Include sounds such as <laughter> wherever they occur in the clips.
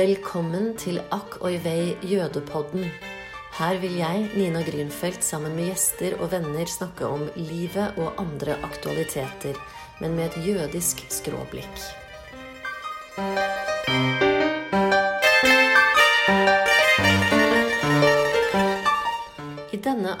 Velkommen til Akk og Ivei jødepodden. Her vil jeg, Nina Grünfeldt, sammen med gjester og venner snakke om livet og andre aktualiteter, men med et jødisk skråblikk.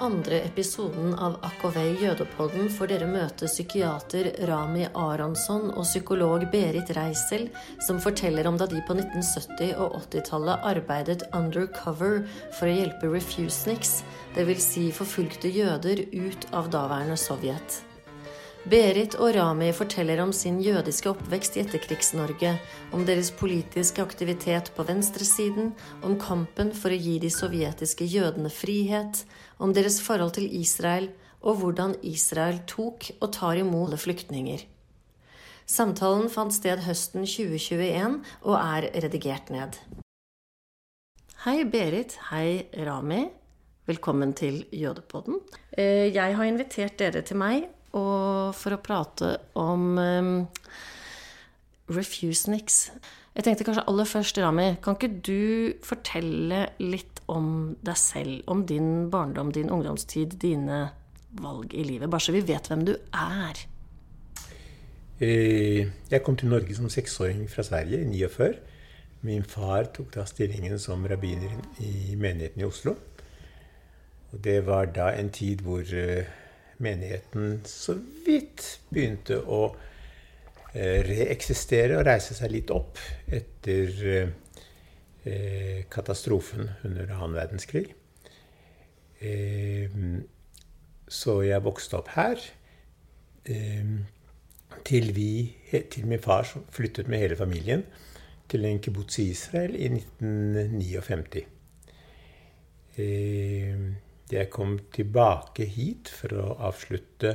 Andre episoden av Akkovei jødepodden får dere møte psykiater Rami Aronsson og psykolog Berit Reisel, som forteller om da de på 1970- og 80-tallet arbeidet undercover for å hjelpe refuseniks, dvs. Si forfulgte jøder, ut av daværende Sovjet. Berit og Rami forteller om sin jødiske oppvekst i etterkrigs-Norge, om deres politiske aktivitet på venstresiden, om kampen for å gi de sovjetiske jødene frihet, om deres forhold til Israel og hvordan Israel tok og tar imot flyktninger. Samtalen fant sted høsten 2021 og er redigert ned. Hei, Berit. Hei, Rami. Velkommen til Jødepodden. Eh, jeg har invitert dere til meg for å prate om um, refuseniks. Jeg tenkte kanskje aller først, Rami, kan ikke du fortelle litt om deg selv? Om din barndom, din ungdomstid, dine valg i livet? Bare så vi vet hvem du er. Jeg kom til Norge som seksåring fra Sverige i 49. Min far tok da stillingen som rabbiner i menigheten i Oslo. Og det var da en tid hvor menigheten så vidt begynte å eh, reeksistere og reise seg litt opp etter eh, katastrofen under annen verdenskrig. Eh, så jeg vokste opp her til, vi, til min far flyttet med hele familien til en kibbutz i Israel i 1959. Jeg kom tilbake hit for å avslutte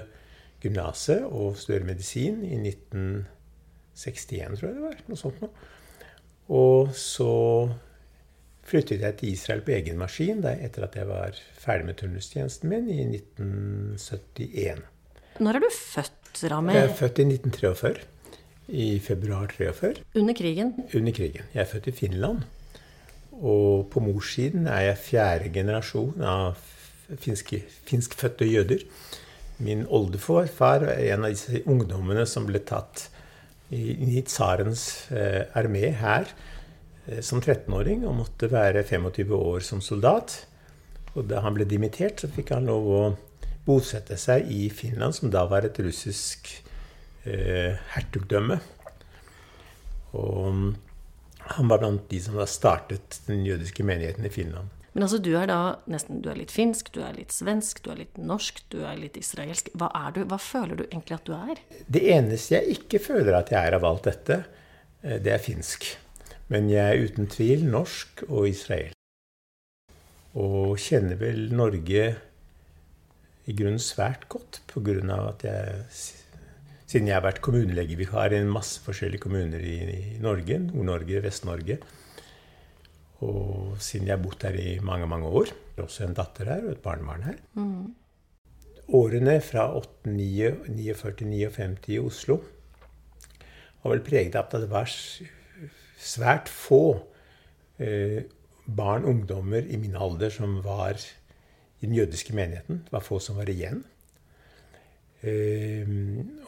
gymnaset og studere medisin i 1961, tror jeg det var. Noe sånt noe. Og så flyttet jeg til Israel på egen maskin der, etter at jeg var ferdig med turnustjenesten min i 1971. Når er du født, Rami? Jeg er født i 1943. I februar 43. Under krigen? Under krigen. Jeg er født i Finland. Og på morssiden er jeg fjerde generasjon av finske, finskfødte jøder. Min oldefar var en av disse ungdommene som ble tatt i, i tsarens eh, armé her eh, som 13-åring og måtte være 25 år som soldat. Og da han ble dimittert, så fikk han lov å bosette seg i Finland, som da var et russisk eh, hertugdømme. Og han var blant de som da startet den jødiske menigheten i Finland. Men altså, du er da nesten Du er litt finsk, du er litt svensk, du er litt norsk, du er litt israelsk. Hva er du? Hva føler du egentlig at du er? Det eneste jeg ikke føler at jeg er av alt dette, eh, det er finsk. Men jeg er uten tvil norsk og Israel. Og kjenner vel Norge i grunnen svært godt på grunn av at jeg Siden jeg har vært kommunelegevikar i en masse forskjellige kommuner i Norge, Nord-Norge, Vest-Norge, og siden jeg har bodd her i mange mange år. Er også en datter her og et barnebarn her. Mm. Årene fra 49-59 i Oslo var vel preget av at det var svært få eh, barn, ungdommer i min alder som var i den jødiske menigheten. Det var få som var igjen. Eh,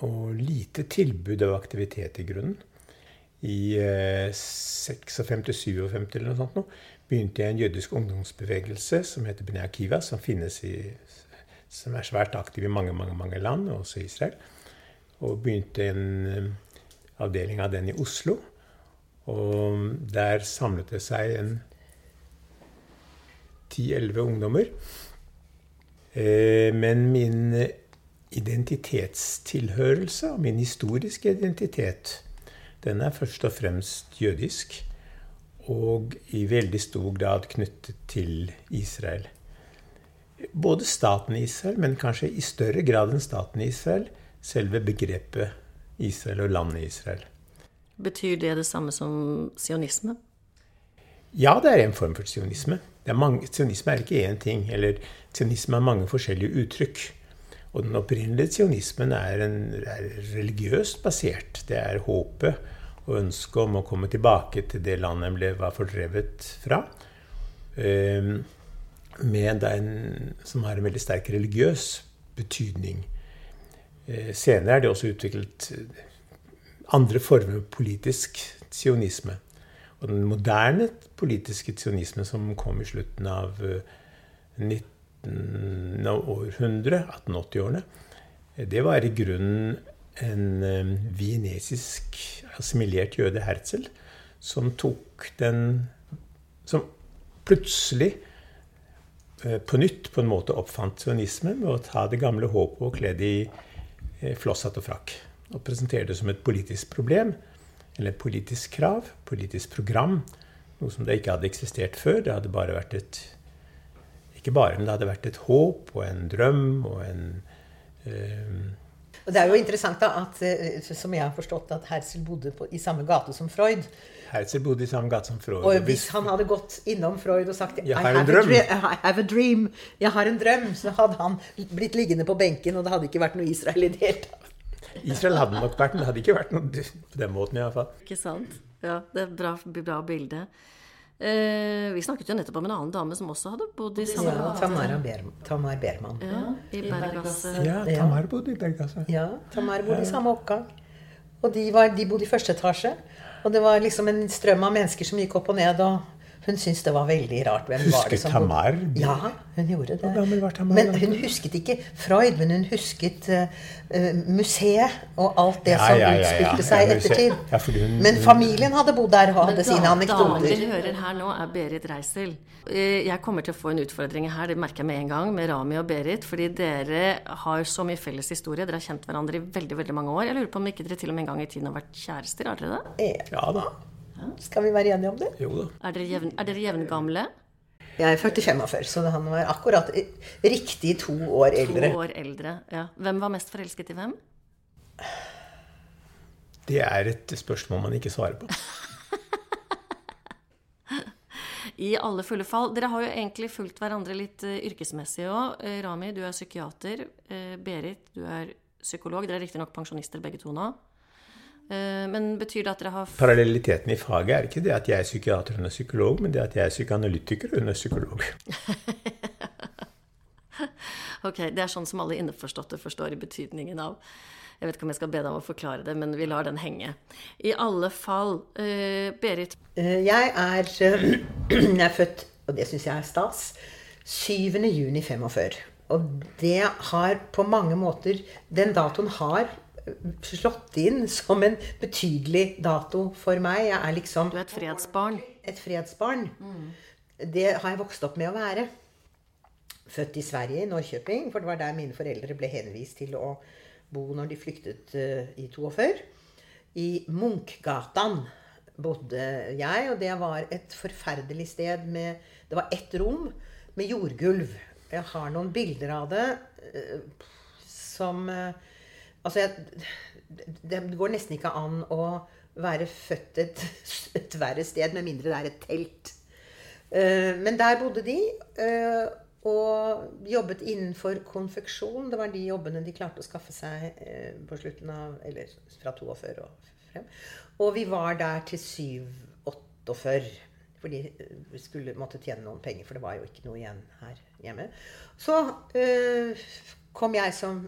og lite tilbud av aktivitet i grunnen i eh, 56-57 eller noe sånt, nå, begynte jeg en jødisk ungdomsbevegelse som heter Bnei Akiva, som i, som er svært aktiv i mange mange, mange land, også Israel. Og begynte en eh, avdeling av den i Oslo. Og der samlet det seg en 10-11 ungdommer. Eh, men min identitetstilhørelse og min historiske identitet den er først og fremst jødisk. Og i veldig stor grad knyttet til Israel. Både staten Israel, men kanskje i større grad enn staten Israel, selve begrepet Israel og landet Israel. Betyr det det samme som sionisme? Ja, det er en form for sionisme. sionisme er ikke én ting. Eller sionisme har mange forskjellige uttrykk. Og den opprinnelige sionismen er, en, er religiøst basert. Det er håpet og ønsket om å komme tilbake til det landet han ble, var fordrevet fra. Eh, med en, som har en veldig sterk religiøs betydning. Eh, senere er det også utviklet andre former for politisk sionisme. Og den moderne politiske sionismen som kom i slutten av 19. århundre, 1880-årene, det var i grunnen en vienesisk assimilert jøde, Herzl, som tok den Som plutselig uh, på nytt på en måte oppfant sionismen ved å ta det gamle håpet og kle det i uh, flosshatt og frakk. Og presentere det som et politisk problem, eller et politisk krav, politisk program. Noe som det ikke hadde eksistert før. Det hadde bare vært et Ikke bare, men det hadde vært et håp og en drøm og en uh, og Det er jo interessant da, at, eh, som jeg har forstått, at Herzl bodde på, i samme gate som Freud. Herzl bodde i samme gate som Freud. Og hvis han hadde gått innom Freud og sagt I have. I have a dream. Jeg har en drøm. Så hadde han blitt liggende på benken, og det hadde ikke vært noe Israel i det hele tatt. Israel hadde nok vært, men det hadde ikke vært noe på den måten iallfall. Ikke sant. Ja, det er et bra, bra bilde. Eh, vi snakket jo nettopp om en annen dame som også hadde bodd i samme ja, Tamara Ber Tamar Berman. Ja, I Bergasse Ja, Tamar bodde i Bergasse Ja, Tamar bodde i samme oppgang. Og de, var, de bodde i første etasje. Og det var liksom en strøm av mennesker som gikk opp og ned. og hun syntes det var veldig rart. Hvem Husket var det som Tamar? Ja, hun gjorde det. Hvor var Tamar? Men hun husket ikke Freud, men hun husket uh, museet og alt det Ja, som ja, ja, utspilte Ja, seg i ettertid. Ja, fordi hun- men familien hadde bodd der og hadde sine Damen anekdoter. vi hører her nå, er Berit Reisel. Eh, Jeg kommer til å få en utfordring her, det merker jeg med en gang, med Rami og Berit. Fordi dere har så mye felles historie. Dere har kjent hverandre i veldig veldig mange år. Jeg lurer på om ikke dere til og med en gang i tiden har vært kjærester? Har dere det? Ja da. Skal vi være enige om det? Jo da. Er dere, jevn, er dere jevngamle? Jeg er 45, så han var akkurat riktig to år eldre. To år eldre. Ja. Hvem var mest forelsket i hvem? Det er et spørsmål man ikke svarer på. <laughs> I alle fulle fall. Dere har jo egentlig fulgt hverandre litt eh, yrkesmessig òg. Rami, du er psykiater. Eh, Berit, du er psykolog. Dere er riktignok pensjonister begge to nå. Eh, men betyr det at dere har Parallelliteten i faget er ikke det at jeg er psykiater under hun er psykolog, men det at jeg er psykoanalytiker under hun er psykolog. <laughs> Ok, det er sånn som alle innforståtte forstår i betydningen av. Jeg vet ikke om jeg skal be deg om å forklare det, men vi lar den henge. I alle fall, uh, Berit, Eh, Jeg er, <clears throat> jeg er født, og det syns jeg er stas, 7. juni 45. Og det har på mange måter Den datoen har slått inn som en betydelig dato for meg. Jeg er liksom du er et fredsbarn. et fredsbarn. Det har jeg vokst opp med å være. Født i Sverige, i Norrköping, for det var der mine foreldre ble henvist til å bo når de flyktet uh, i 42. I Munkgatan bodde jeg, og det var et forferdelig sted med Det var ett rom med jordgulv. Jeg har noen bilder av det uh, som eh, Altså, jeg, det går nesten ikke an å være født et, et verre sted, med mindre det er et telt. Eh, Men der bodde de, eh, og jobbet innenfor konfeksjon. Det var de jobbene de klarte å skaffe seg eh, på slutten av Eller fra 42 og frem. Og vi var der til 7-48. Fordi eh, vi skulle, måtte tjene noen penger, for det var jo ikke noe igjen her hjemme. Så eh, kom jeg som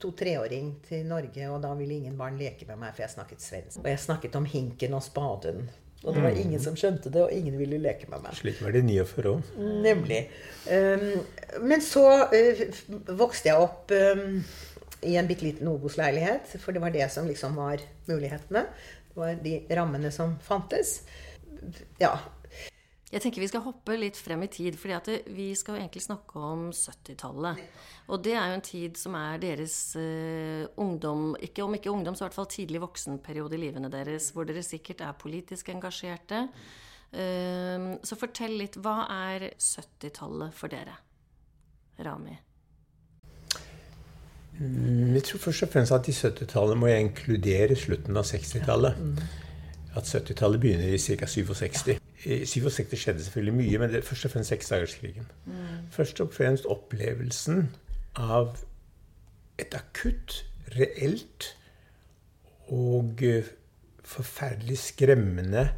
to-treåring til Norge, og da ville ingen barn leke med meg, for jeg snakket svensk. Og jeg snakket om hinken og spaden. Og det var ingen som skjønte det, og ingen ville leke med meg. Slik var det i 49 òg. Nemlig. Um, men så uh, vokste jeg opp um, i en bitte liten Obos-leilighet, for det var det som liksom var mulighetene. Det var de rammene som fantes. Ja. Jeg tenker vi skal hoppe litt frem i tid, fordi at vi skal jo egentlig snakke om 70-tallet. Og det er jo en tid som er deres uh, ungdom, ikke om ikke ungdom, så i hvert fall tidlig voksenperiode i livene deres, hvor dere sikkert er politisk engasjerte. Uh, så fortell litt, hva er 70-tallet for dere? Rami? Vi Jeg tror først og fremst at i 70-tallet må jeg inkludere slutten av 60-tallet. At 70-tallet begynner i ca. 67. I 67 skjedde selvfølgelig mye, men det er først og fremst seksdagerskrigen. Først og fremst opplevelsen av et akutt, reelt og eh, forferdelig skremmende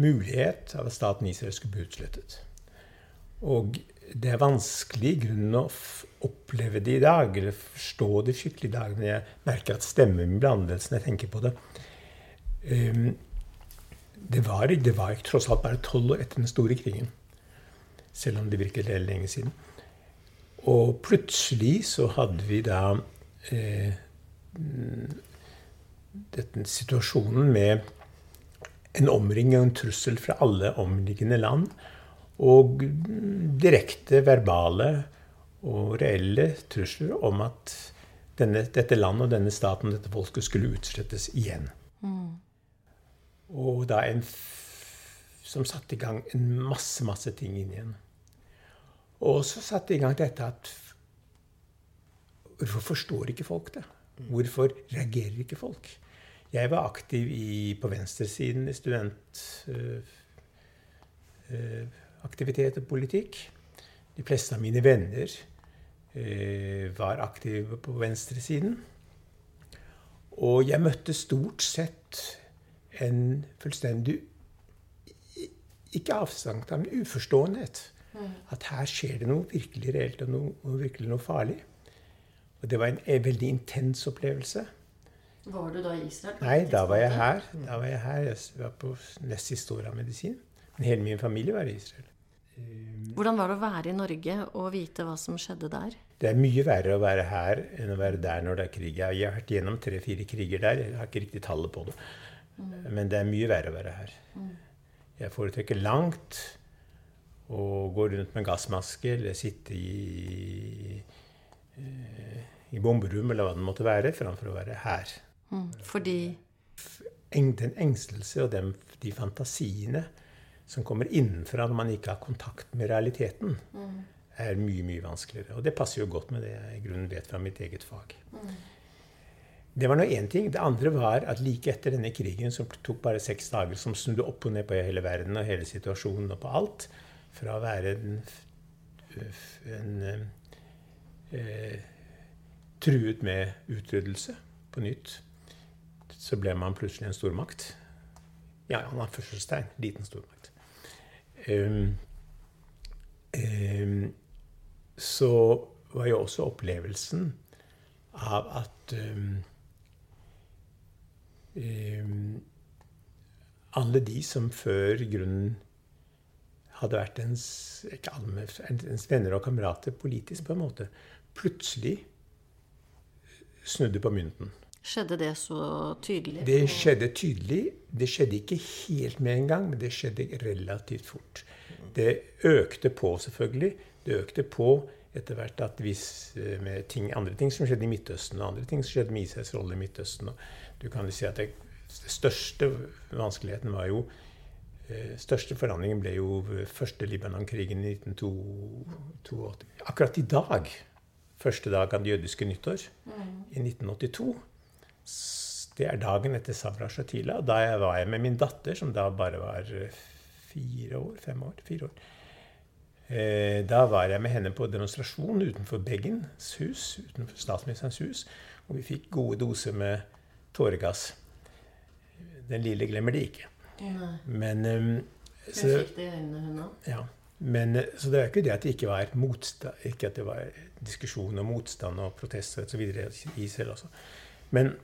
mulighet av at staten Israel skulle bli utslettet. Og det er vanskelig i grunnen å oppleve det i dag, eller forstå det skikkelig i dag. Men jeg merker at stemmen min blir annerledes når jeg tenker på det. Um, det var, det var tross alt bare tolv år etter den store krigen. Selv om det virket lenge siden. Og plutselig så hadde vi da eh, dette, situasjonen med en omring og en trussel fra alle omliggende land. Og direkte verbale og reelle trusler om at denne, dette landet og denne staten dette folket skulle utslettes igjen. Mm. Og da en som satte i gang en masse, masse ting inn igjen. Og så satte i gang dette at Hvorfor forstår ikke folk det? Hvorfor reagerer ikke folk? Jeg var aktiv i, på venstresiden i studentaktivitet øh, øh, og politikk. De fleste av mine venner øh, var aktive på venstresiden. Og jeg møtte stort sett en fullstendig Ikke avstand, men uforståenhet. Mm. At her skjer det noe virkelig reelt og noe, noe virkelig noe farlig. Og det var en, en veldig intens opplevelse. Var du da i Israel? Nei, da var jeg her. Da var Jeg her. Jeg var på nest siste år av medisin. Men hele min familie var i Israel. Hvordan var det å være i Norge og vite hva som skjedde der? Det er mye verre å være her enn å være der når det er krig. Jeg har vært gjennom tre-fire kriger der. Jeg har ikke riktig tallet på det. Mm. Men det er mye verre å være her. Mm. Jeg foretrekker langt å gå rundt med gassmaske eller sitte i i, i bomberom eller hva det måtte være, framfor å være her. Mm, fordi Den engstelse og den, de fantasiene som kommer innenfra når man ikke har kontakt med realiteten, er mye, mye vanskeligere. Og det passer jo godt med det jeg i grunnen vet fra mitt eget fag. Det var nå én ting. Det andre var at like etter denne krigen, som tok bare seks dager, som snudde opp og ned på hele verden og hele situasjonen og på alt, fra å være en, en, en eh, truet med utryddelse på nytt, så ble man plutselig en stormakt. Ja, anførselstegn. Liten stormakt. Um, um, så var jo også opplevelsen av at um, alle de som før grunnen hadde vært ens, ikke alle, ens venner og kamerater politisk, på en måte, plutselig snudde på mynten. Skjedde det så tydelig? Det skjedde tydelig. Det skjedde ikke helt med en gang, men det skjedde relativt fort. Det økte på, selvfølgelig. Det økte på etter hvert at hvis eh, med ting, andre ting som skjedde i Midtøsten, og andre ting som skjedde med Israels rolle i Midtøsten og Du kan jo si at det, det største vanskeligheten var jo eh, største forandringen ble jo første Libanon-krigen i 1982. Akkurat i dag første dag av det jødiske nyttår mm. i 1982. Det er dagen etter Sabra Shatila. Da jeg var jeg med min datter, som da bare var eh, fire år. Fem år. Fire år. Eh, da var jeg med henne på demonstrasjon utenfor Beggens hus, utenfor statsministerens hus. Og vi fikk gode doser med tåregass. Den lille glemmer de ikke. Nei. Men um, så, Hun fikk det i øynene, hun òg? Ja. Men, eh, så det er ikke det at det ikke var motstand, ikke at det var diskusjon og motstand og protester osv. i Israel også. Men,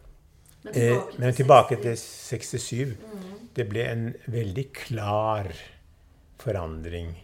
men, tilbake, eh, men tilbake til 67. Mm. Det ble en veldig klar forandring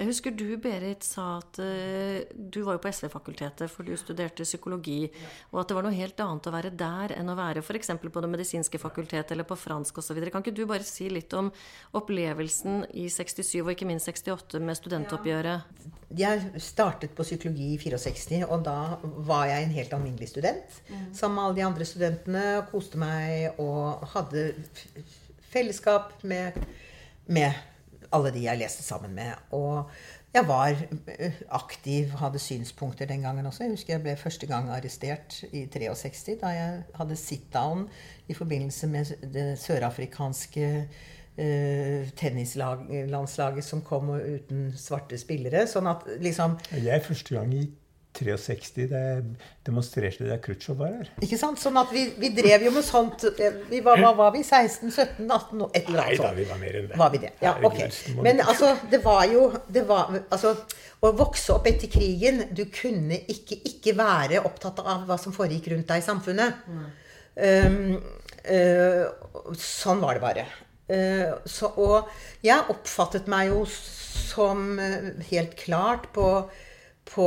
jeg husker du, Berit, sa at uh, du var jo på SV-fakultetet, for du studerte psykologi, og at det var noe helt annet å være der enn å være f.eks. på det medisinske fakultetet eller på fransk osv. Kan ikke du bare si litt om opplevelsen i 67 og ikke minst 68 med studentoppgjøret? Jeg startet på psykologi i 64, og da var jeg en helt alminnelig student. Mm. Sammen med alle de andre studentene, koste meg og hadde fellesskap med, med alle de jeg leste sammen med. Og jeg var eh, aktiv, hadde synspunkter den gangen også. Jeg husker jeg ble første gang arrestert i 63, da jeg hadde sit-down i forbindelse med det sørafrikanske uh, tennislandslaget som kom uten svarte spillere. Sånn at liksom Jeg første gang i 63 det demonstrerte da Khrusjtsjov var her. Ikke sant? Sånn at vi, vi drev jo med sånt eh, vi var, Hva var vi? 16, 17, 18 et eller Nei da, vi var mer enn det. Var vi det? Ja, ok. Det Men altså, det var jo det var, altså, Å vokse opp etter krigen Du kunne ikke ikke være opptatt av hva som foregikk rundt deg i samfunnet. Um, uh, sånn var det bare. Uh, så, og jeg oppfattet meg jo som helt klart på på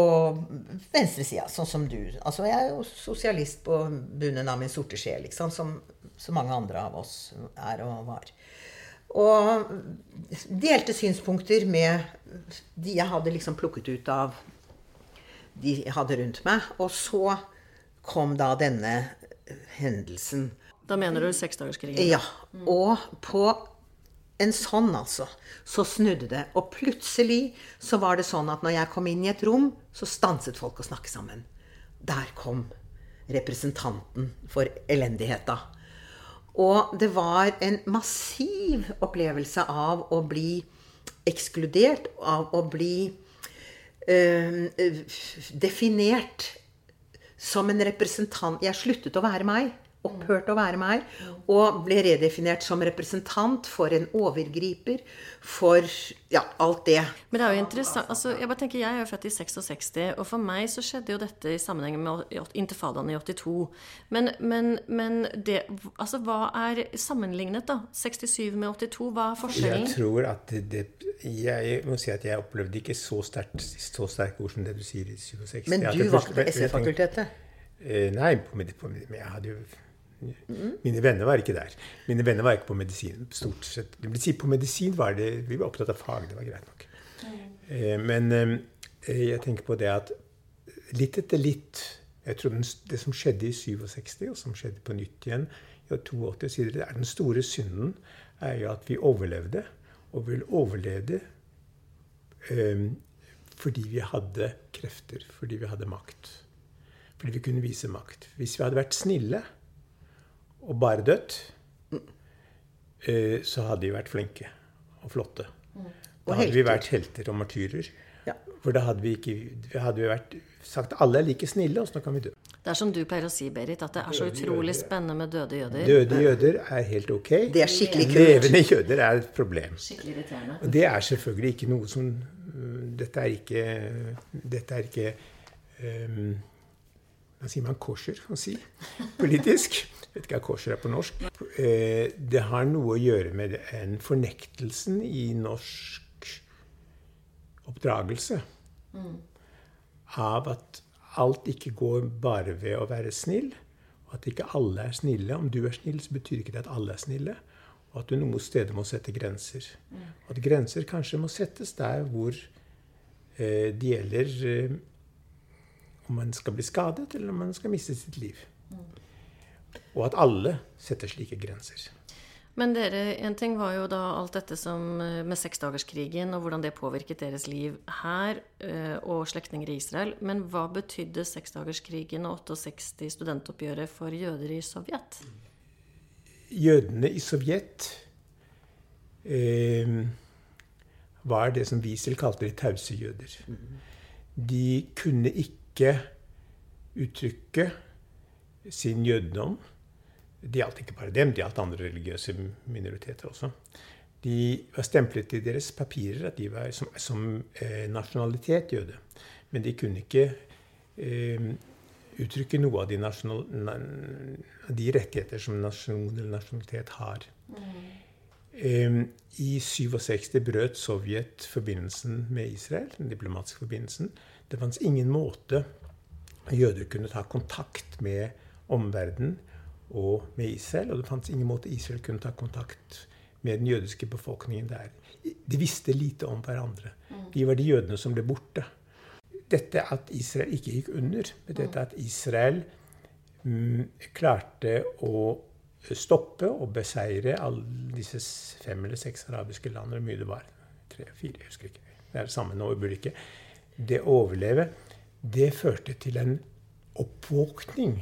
venstresida, sånn som du. Altså, jeg er jo sosialist på bunnen av min sorte sjel, liksom, som så mange andre av oss er og var. Og delte synspunkter med de jeg hadde liksom plukket ut av de jeg hadde rundt meg. Og så kom da denne hendelsen. Da mener du seksdagerskrigen? Ja. Og på en sånn, altså, så snudde det. Og plutselig så var det sånn at når jeg kom inn i et rom, så stanset folk å snakke sammen. Der kom representanten for elendigheta. Og det var en massiv opplevelse av å bli ekskludert, av å bli øh, definert som en representant Jeg sluttet å være meg. Opphørte å være meg. Og ble redefinert som representant for en overgriper. For ja, alt det. Men det er jo interessant altså, Jeg bare tenker, jeg er jo født i 66, og for meg så skjedde jo dette i sammenheng med intifadaen i 82. Men, men, men det Altså, hva er sammenlignet, da? 67 med 82? Hva er forskjellen? Jeg tror at det, Jeg må si at jeg opplevde ikke så sterkt så sterke ord som det du sier i 67. Men du valgte SV-fakultetet? Eh, Nei, på, på, med, jeg hadde jo Mine venner var ikke der. Mine venner var ikke på medisin. stort sett. Det vil si, på medisin var det Vi var opptatt av fag. Det var greit nok. Eh, men eh, jeg tenker på det at litt etter litt jeg tror Det som skjedde i 67, og som skjedde på nytt igjen i 82 osv., det er den store synden er jo at vi overlevde. Og vi overlevde eh, fordi vi hadde krefter, fordi vi hadde makt. Fordi vi kunne vise makt. Hvis vi hadde vært snille og bare dødt, eh, så hadde de vært flinke og flotte. Da hadde vi vært helter og martyrer. For da hadde vi ikke hadde vi vært, sagt alle er like snille, og så kan vi dø. Det er som du pleier å si, Berit, at det er så utrolig spennende med døde jøder. Døde jøder er helt ok. Det er skikkelig kult. Levende jøder er et problem. Skikkelig irriterende. Og det er selvfølgelig ikke noe som Dette er ikke Dette er ikke um, Hva sier man kosher man si? Politisk. <laughs> Vet ikke hva kosher er på norsk. Eh, det har noe å gjøre med en fornektelsen i norsk oppdragelse av at alt ikke går bare ved å være snill, og at ikke alle er snille. Om du er snill, så betyr ikke det at alle er snille. Og at du noen steder må sette grenser. Og at grenser kanskje må settes der hvor eh, det gjelder eh, om man skal bli skadet, eller om man skal miste sitt liv. Og at alle setter slike grenser. Men dere, en ting var jo da alt dette som eh, med seksdagerskrigen og hvordan det påvirket deres liv her eh, og slektninger i Israel. Men hva betydde seksdagerskrigen og 68 studentoppgjøret for jøder i Sovjet? Jødene i Sovjet eh, var det som Wiesel kalte de tause jøder. De kunne ikke uttrykke sin jødedom. Det gjaldt ikke bare dem, det gjaldt andre religiøse minoriteter også. De var stemplet i deres papirer at de var som, som eh, nasjonalitet jøde. Men de kunne ikke eh, uttrykke noe av de, nasjonal, na, de rettigheter som nasjon eller nasjonalitet har. Eh, I 67 brøt Sovjet forbindelsen med Israel, den diplomatiske forbindelsen. Det fantes ingen måte jøder kunne ta kontakt med omverdenen og med Israel. Og det fantes ingen måte Israel kunne ta kontakt med den jødiske befolkningen der. De visste lite om hverandre. De var de jødene som ble borte. Dette at Israel ikke gikk under, men dette at Israel mm, klarte å stoppe og beseire alle disse fem eller seks arabiske land, hvor mye det var. Tre, fire, jeg husker ikke. Det er det samme nå burde ikke. Det å overleve, det førte til en oppvåkning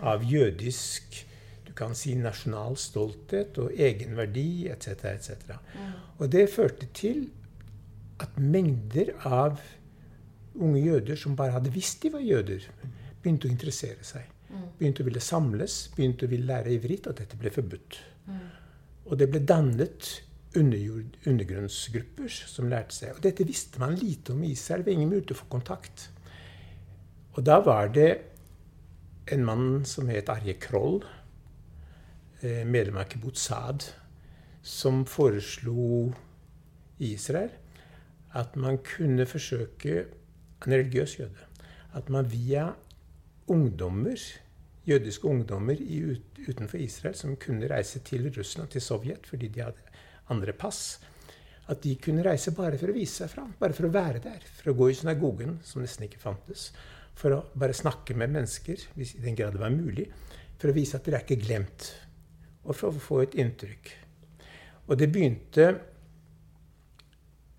av jødisk du kan si nasjonal stolthet og egenverdi etc. etc. Og det førte til at mengder av unge jøder som bare hadde visst de var jøder, begynte å interessere seg. Begynte å ville samles, begynte å ville lære ivrit, og dette ble forbudt. Og det ble dannet undergrunnsgrupper som lærte seg. Og dette visste man lite om i Israel. Det var ingen mulighet til å få kontakt. Og da var det en mann som het Arje Kroll, eh, medlem av Kibbutz Saad, som foreslo Israel at man kunne forsøke En religiøs jøde. At man via ungdommer, jødiske ungdommer utenfor Israel som kunne reise til Russland, til Sovjet, fordi de hadde andre pass, at de kunne reise bare for å vise seg fram. Bare for å være der. For å gå i synagogen, som nesten ikke fantes. For å bare snakke med mennesker, hvis i den grad det var mulig. For å vise at dere er ikke glemt. Og for å få et inntrykk. Og det begynte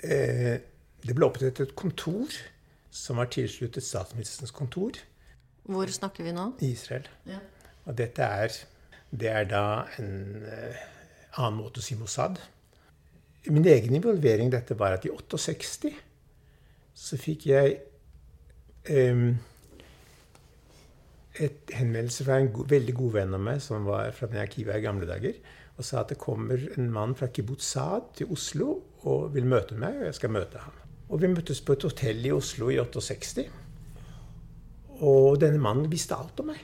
eh, Det ble opprettet et kontor som var tilsluttet statsministerens kontor. Hvor snakker vi nå? I Israel. Ja. Og dette er, det er da en eh, annen måte å si Mossad. Min egen involvering i dette var at i 68 så fikk jeg eh, et henvendelse fra en go veldig god venn av meg som var fra Akiva i gamle dager, og sa at det kommer en mann fra Kibbutz Saad til Oslo og vil møte meg, og jeg skal møte ham. Og vi møttes på et hotell i Oslo i 68. Og denne mannen visste alt om meg.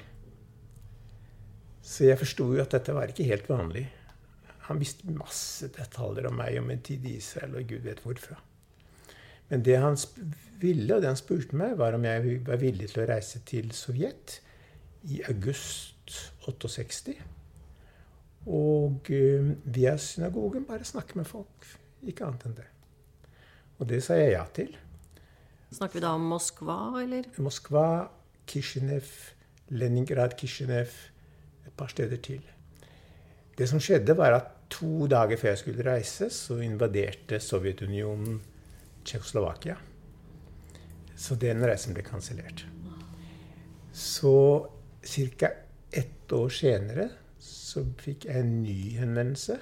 Så jeg forsto jo at dette var ikke helt vanlig. Han visste masse detaljer om meg, om en tid i Israel, og gud vet hvorfra. Men det han ville, og det han spurte meg, var om jeg var villig til å reise til Sovjet i august 68. Og uh, via synagogen bare snakke med folk. Ikke annet enn det. Og det sa jeg ja til. Snakker vi da om Moskva, eller? Moskva, Kishinev, Leningrad, Kishinev, et par steder til. Det som skjedde, var at to dager før jeg skulle reise, så invaderte Sovjetunionen Tsjekkoslovakia. Så den reisen ble kansellert. Så ca. ett år senere så fikk jeg en ny henvendelse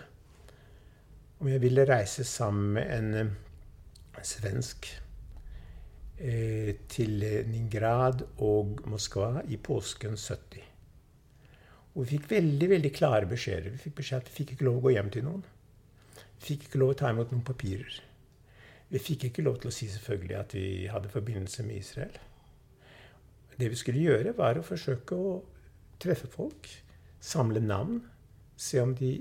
om jeg ville reise sammen med en svensk eh, til Ningrad og Moskva i påsken 70. Og vi fikk veldig veldig klare beskjeder. Vi fikk beskjed at vi fikk ikke lov å gå hjem til noen. Vi fikk ikke lov å ta imot noen papirer. Vi fikk ikke lov til å si selvfølgelig at vi hadde forbindelse med Israel. Det vi skulle gjøre, var å forsøke å treffe folk, samle navn, se om de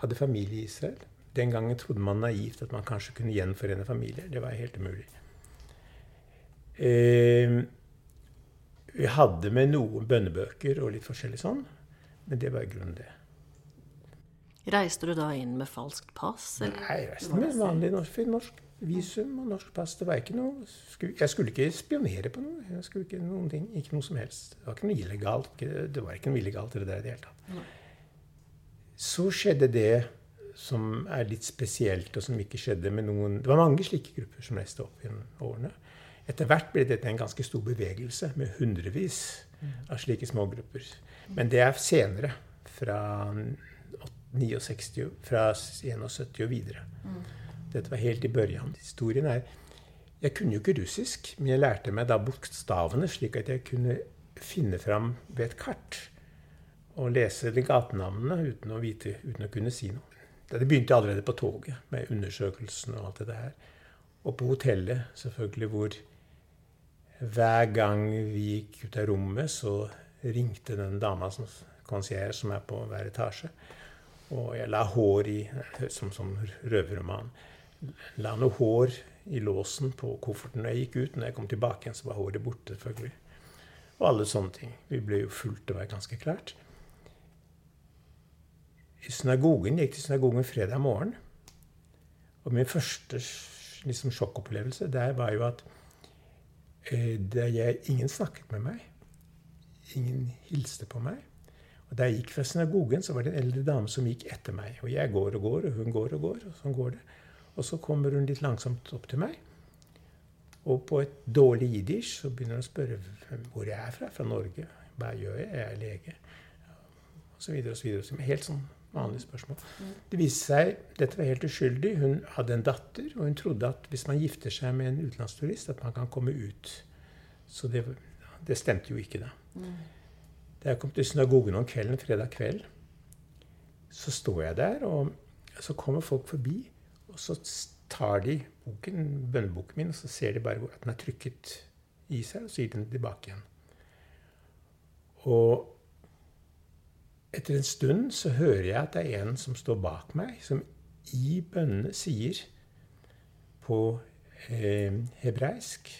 hadde familie i Israel. Den gangen trodde man naivt at man kanskje kunne gjenforene familier. Det var helt umulig. Eh, vi hadde med noen bønnebøker og litt forskjellig sånn. Men det var i grunnen det. Reiste du da inn med falskt pass? Eller? Nei, jeg reiste med vanlig norsk, norsk, visum og norsk pass. Det var ikke noe, jeg skulle ikke spionere på noe. Jeg skulle ikke noen ting, ikke noe som helst. Det var ikke noe illegalt. Det var ikke noe illegalt i det der i det hele tatt. Så skjedde det som er litt spesielt, og som ikke skjedde med noen Det var mange slike grupper som reiste opp gjennom årene. Etter hvert ble dette en ganske stor bevegelse med hundrevis av slike smågrupper. Men det er senere, fra 69, fra 71 og videre. Dette var helt i børjan. Historien er Jeg kunne jo ikke russisk, men jeg lærte meg da bokstavene, slik at jeg kunne finne fram ved et kart og lese de gatenavnene uten å, vite, uten å kunne si noe. Det begynte allerede på toget, med undersøkelsen og alt det der. Og på hotellet, selvfølgelig, hvor hver gang vi gikk ut av rommet, så ringte den dama som concierge som er på hver etasje. Og jeg la hår i Som, som røverroman. La noe hår i låsen på kofferten når jeg gikk ut. Når jeg kom tilbake igjen, så var håret borte, selvfølgelig. Og alle sånne ting. Vi ble jo fulgt, det var ganske klart. I synagogen jeg gikk til synagogen fredag morgen. Og min første liksom, sjokkopplevelse der var jo at eh, jeg, ingen snakket med meg. Ingen hilste på meg. Og da jeg gikk fra synagogen, så var det en eldre dame som gikk etter meg. Og jeg går og går, og hun går og går, og sånn går det. Og så kommer hun litt langsomt opp til meg. Og på et dårlig jiddisch så begynner hun å spørre hvor jeg er fra. Fra Norge. Hva gjør jeg? Jeg er lege. Og så videre og så videre. Helt sånn vanlige spørsmål. Det viste seg dette var helt uskyldig. Hun hadde en datter, og hun trodde at hvis man gifter seg med en utenlandsturist, at man kan komme ut Så det, det stemte jo ikke, da. Da jeg kom til synagogen om kvelden, fredag kveld, så står jeg der, og så kommer folk forbi, og så tar de boken, bønneboken min, og så ser de bare at den er trykket i seg, og så gir de den tilbake igjen. Og etter en stund så hører jeg at det er en som står bak meg, som i bønnene sier på eh, hebreisk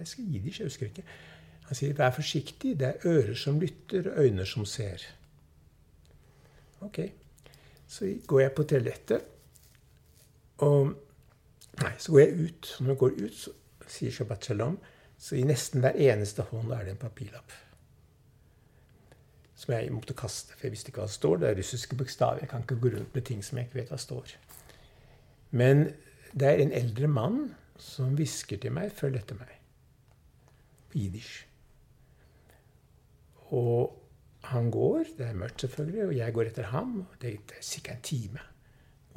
Jeg skal jidisk, jeg husker ikke. Han sier 'vær forsiktig, det er ører som lytter, og øyne som ser'. Ok. Så går jeg på toalettet, og Nei, så går jeg ut. Når jeg går ut, så sier Shabbat Shalom, så i nesten hver eneste hånd er det en papirlapp. Som jeg måtte kaste, for jeg visste ikke hva det står. Det er russiske bokstaver. Jeg kan ikke gå rundt med ting som jeg ikke vet hva står. Men det er en eldre mann som hvisker til meg 'følg etter meg' på. Og han går, det er mørkt selvfølgelig, og jeg går etter ham. Det er sikkert en time.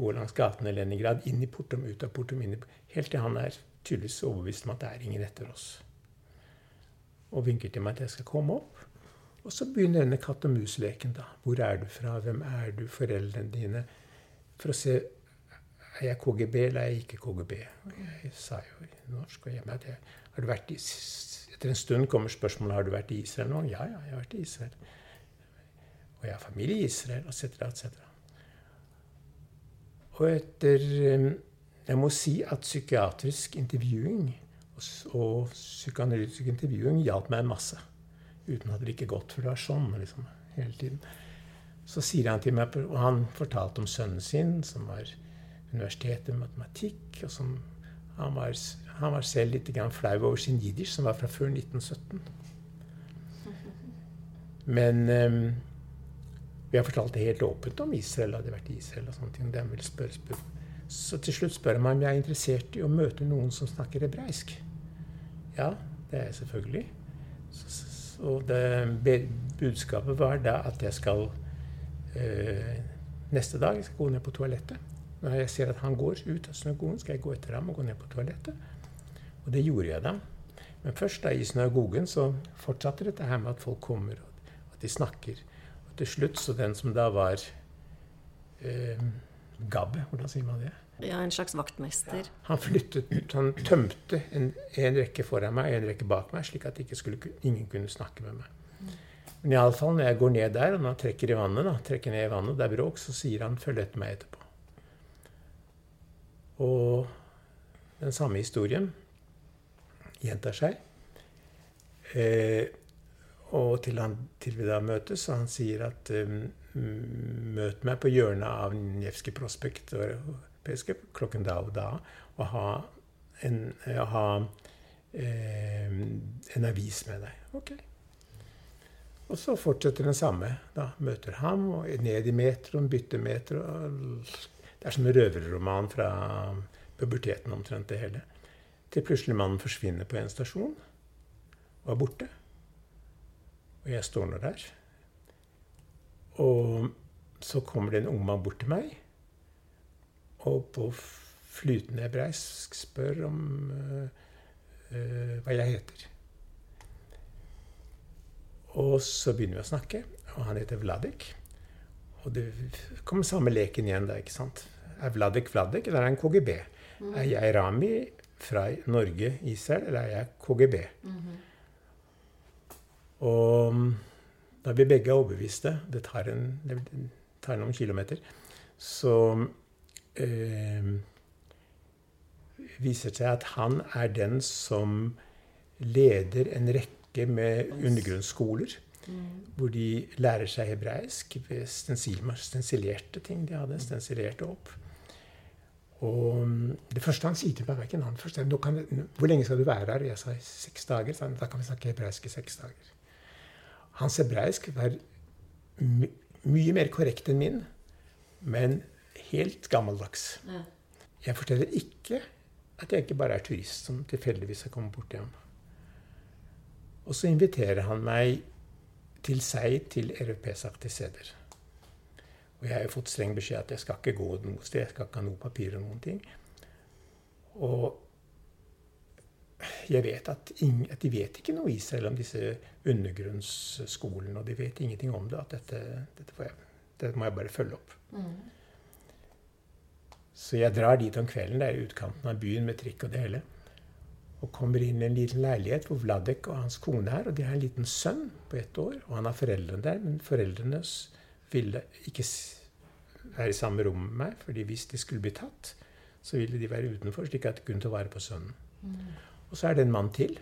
Går langs gaten i Leningrad, inn i portum, ut av portum, inn i Helt til han er tydeligvis overbevist om at det er ingen etter oss. Og vinker til meg at jeg skal komme opp. Og så begynner denne katt og mus-leken, da. Hvor er du fra? Hvem er du? Foreldrene dine? For å se er jeg KGB eller er jeg ikke KGB. Og jeg sa jo i norsk og hjemme at jeg har du vært i etter en stund kommer spørsmålet har du vært i Israel noen Ja, ja, jeg har vært i Israel. Og jeg har familie i Israel, etc., etc. Og etter Jeg må si at psykiatrisk intervjuing og psykoanalytisk intervjuing hjalp meg masse. Uten at det ikke gått, for det var sånn liksom, hele tiden. Så sier han til meg, og han fortalte om sønnen sin, som var universitetet i matematikk. og som han var, han var selv litt flau over sin jiddisch, som var fra før 1917. <laughs> Men vi har fortalt det helt åpent om Israel. Hadde vært i Israel og sånne ting. De ville spørre, spørre. Så til slutt spør meg om jeg er interessert i å møte noen som snakker hebraisk. Ja, det er jeg selvfølgelig. Og det budskapet var da at jeg skal øh, Neste dag jeg skal gå ned på toalettet. Når jeg ser at han går ut av synagogen, skal jeg gå etter ham og gå ned på toalettet. Og det gjorde jeg da. Men først da i synagogen så fortsatte dette her med at folk kommer, og at de snakker. Til slutt så den som da var eh, Gabbe, hvordan sier man det? Ja, En slags vaktmester. Han flyttet, han tømte en, en rekke foran meg og en rekke bak meg, slik at ikke skulle, ingen kunne snakke med meg. Men i alle fall, når jeg går ned der, og når han trekker i vannet, da, trekker ned i vannet, det er bråk, så sier han 'følg etter meg etterpå'. Og den samme historien gjentar seg. Eh, og til, han, til vi da møtes, og han sier at um, møt meg på hjørnet av Nevskij prospekt og Peske klokken da og da, og ha en, ha, eh, en avis med deg. Ok. Og så fortsetter den samme. Da møter ham, og ned i metroen, bytter metro. Det er som en røverroman fra puberteten omtrent, det hele. Til plutselig mannen forsvinner på en stasjon og er borte. Og jeg står nå der. Og så kommer det en ung mann bort til meg og på flytende hebreisk spør om uh, hva jeg heter. Og så begynner vi å snakke, og han heter Vladek. Og det kommer samme leken igjen da, ikke sant. Er Vladek Vladek, eller er han KGB? Mm. Er jeg Rami fra Norge, Israel, eller er jeg KGB? Mm -hmm. Og da vi begge er overbeviste, det tar, en, det tar noen kilometer, så eh, viser seg at han er den som leder en rekke med undergrunnsskoler. Mm. Hvor de lærer seg hebraisk ved stensilerte ting de hadde. stensilerte opp. Og det første han sier til meg, var ikke en annen først, kan, 'Hvor lenge skal du være her?' Jeg sa seks dager. Så da kan vi snakke hebraisk i seks dager. Hans hebraisk var my mye mer korrekt enn min, men helt gammeldags. Jeg forteller ikke at jeg ikke bare er turist som tilfeldigvis har kommet bort til ham. Og så inviterer han meg til seg til europeisk steder. Og jeg har jo fått streng beskjed at jeg skal ikke gå noe sted. Jeg skal ikke ha noe papir og noen ting. Og jeg vet at, at, de vet ikke noe i Israel om disse undergrunnsskolene. Og de vet ingenting om det. At dette, dette, jeg, dette må jeg bare følge opp. Mm. Så jeg drar dit om kvelden. Det er i utkanten av byen med trikk og det hele. Og kommer inn i en liten leilighet hvor Vladek og hans kone er. Og de har en liten sønn på ett år. Og han har foreldrene der. Men foreldrene ville ikke være i samme rom med meg. fordi hvis de skulle bli tatt, så ville de være utenfor, slik at de kunne ta vare på sønnen. Mm. Og så er det en mann til.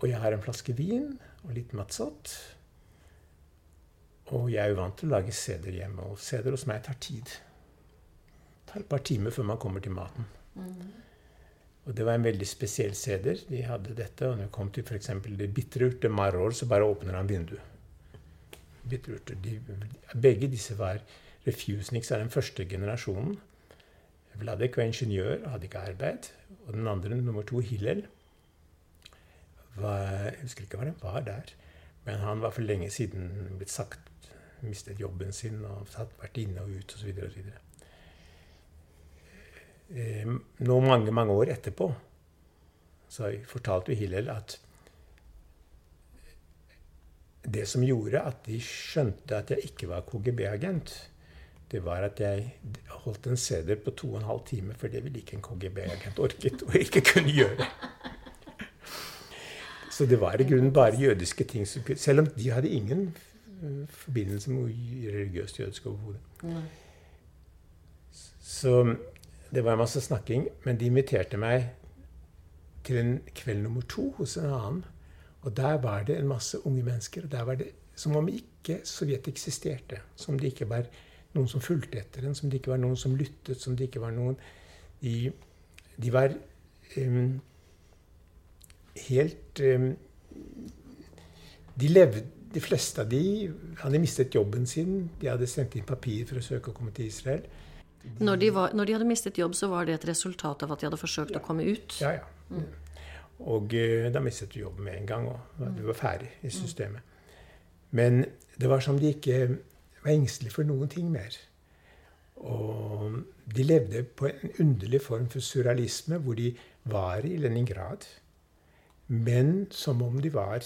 Og jeg har en flaske vin og litt matzot. Og jeg er jo vant til å lage seder hjemme, og sæder hos meg tar tid. Det tar et par timer før man kommer til maten. Mm. Og det var en veldig spesiell seder. De hadde dette, og når det kom til f.eks. det bitre maror, så bare åpner han vinduet. Bitterurter. De, begge disse var refuseniks av den første generasjonen. Vladek var ingeniør og hadde ikke arbeid. Og den andre, nummer to, Hillel, var, jeg husker ikke hva han var der. Men han var for lenge siden blitt sagt mistet jobben sin og satt, vært inne og ut osv. Eh, nå mange, mange år etterpå så fortalte Hillel at det som gjorde at de skjønte at jeg ikke var KGB-agent, det var at jeg holdt en CD på to og en halv time, for det ville ikke en KGB-agent orket og ikke kunne gjøre. Så det var i grunnen bare jødiske ting som Selv om de hadde ingen eh, forbindelse med religiøst jødisk overhodet. Så det var masse snakking. Men de inviterte meg til en kveld nummer to hos en annen. Og der var det en masse unge mennesker. og der var det Som om ikke Sovjet eksisterte. Som de det ikke var noen som fulgte etter en, som det ikke var noen som lyttet, som det ikke var noen De, de var um, helt um, De levde De fleste av de hadde mistet jobben sin. De hadde sendt inn papir for å søke å komme til Israel. Når, de var, når, de hadde mistet jobb, så var det et resultat av at de hadde forsøkt ja, å komme ut? Ja, ja. Mm. Og uh, da mistet du jobben med en gang, og du var ferdig i systemet. Men det var som de ikke var engstelig for noen ting mer. Og de levde på en underlig form for surrealisme, hvor de var i Leningrad, men som om de var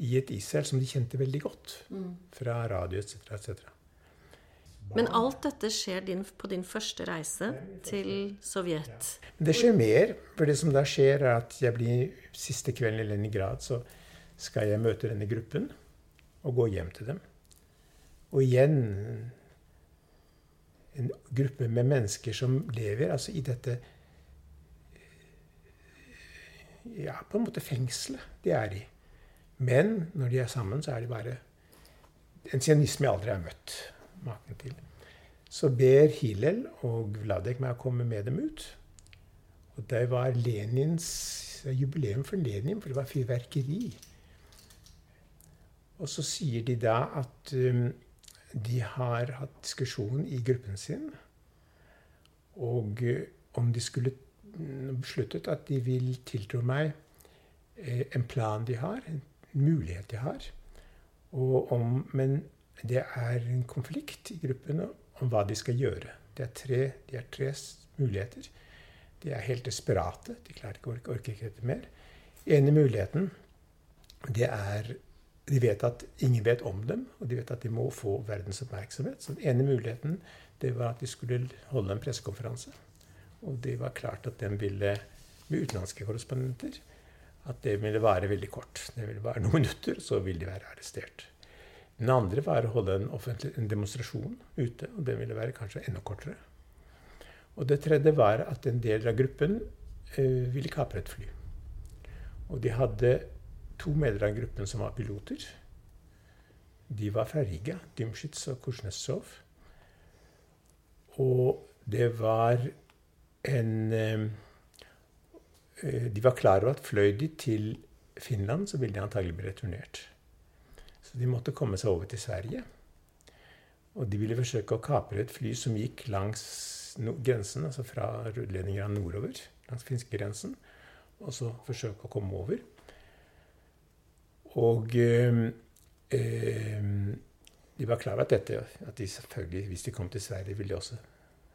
i et Israel som de kjente veldig godt mm. fra radio etc. etc. Men alt dette skjer din, på din første reise til Sovjet? Det skjer mer. For det som da skjer, er at jeg blir siste kvelden i Leningrad, så skal jeg møte denne gruppen og gå hjem til dem. Og igjen en gruppe med mennesker som lever altså i dette Ja, på en måte fengselet de er i. Men når de er sammen, så er de bare en sionisme jeg aldri har møtt maken til. Så ber Hillel og Vladek meg å komme med dem ut. Og det var Lenins jubileum for Lenin, for det var fyrverkeri. Og så sier de da at um, de har hatt diskusjon i gruppen sin. Og eh, om de skulle besluttet at de vil tiltro meg eh, en plan de har, en mulighet de har. Om, men det er en konflikt i gruppen om hva de skal gjøre. Det er tre, de har tre muligheter. De er helt desperate. De klarer ikke, orker, ikke dette mer. ene muligheten det er de vet at ingen vet om dem, og de vet at de må få verdens oppmerksomhet. Så den ene muligheten det var at de skulle holde en pressekonferanse. Og det var klart at den ville, med utenlandske korrespondenter, at det ville vare veldig kort. Det ville være noen minutter, så ville de være arrestert. Den andre var å holde en, offentlig, en demonstrasjon ute, og den ville være kanskje enda kortere. Og det tredje var at en del av gruppen eh, ville kapre et fly. Og de hadde to medlemmer av gruppen som var piloter. De var fra Riga, Dymschitz og Kuznetsov. Og det var en eh, De var klar over at fløy de til Finland, så ville de antagelig bli returnert. Så de måtte komme seg over til Sverige. Og de ville forsøke å kapre et fly som gikk langs grensen, altså fra Leningrad nordover, langs finskegrensen, og så forsøke å komme over. Og eh, eh, de var klar over at dette, at de selvfølgelig, hvis de kom til Sverige, ville de også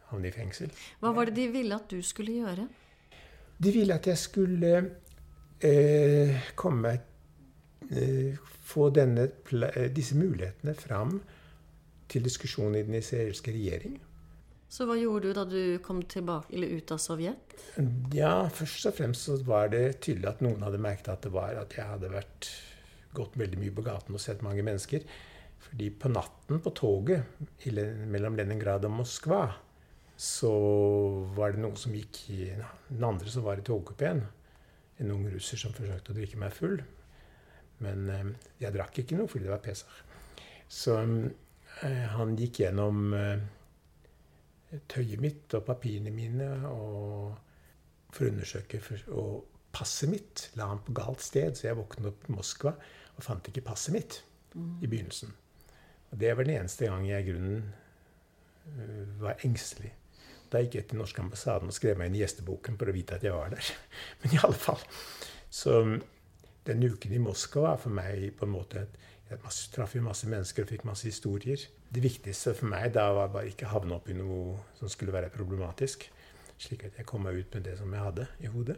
havne i fengsel. Hva var det de ville at du skulle gjøre? De ville at jeg skulle eh, komme eh, Få denne, eh, disse mulighetene fram til diskusjon i den israelske regjering. Så hva gjorde du da du kom tilbake, eller ut av Sovjet? Ja, først og fremst så var det tydelig at noen hadde merket at det var at jeg hadde vært gått veldig mye på gaten og sett mange mennesker. Fordi på natten på toget mellom Leningrad og Moskva så var det noen som gikk i Den andre som var i togkupeen. En ung russer som forsøkte å drikke meg full. Men eh, jeg drakk ikke noe fordi det var Pesach. Så eh, han gikk gjennom eh, tøyet mitt og papirene mine for å undersøke Og passet mitt la han på galt sted, så jeg våknet opp i Moskva og fant ikke passet mitt mm. i begynnelsen. Og det var den eneste gang jeg i grunnen var engstelig. Da gikk jeg til norske ambassaden og skrev meg inn i gjesteboken for å vite at jeg var der. <laughs> Men i alle fall. Så den uken i Moskva for meg på en måte Jeg traff jo masse mennesker og fikk masse historier. Det viktigste for meg da var bare ikke havne opp i noe som skulle være problematisk. Slik at jeg kom meg ut med det som jeg hadde i hodet.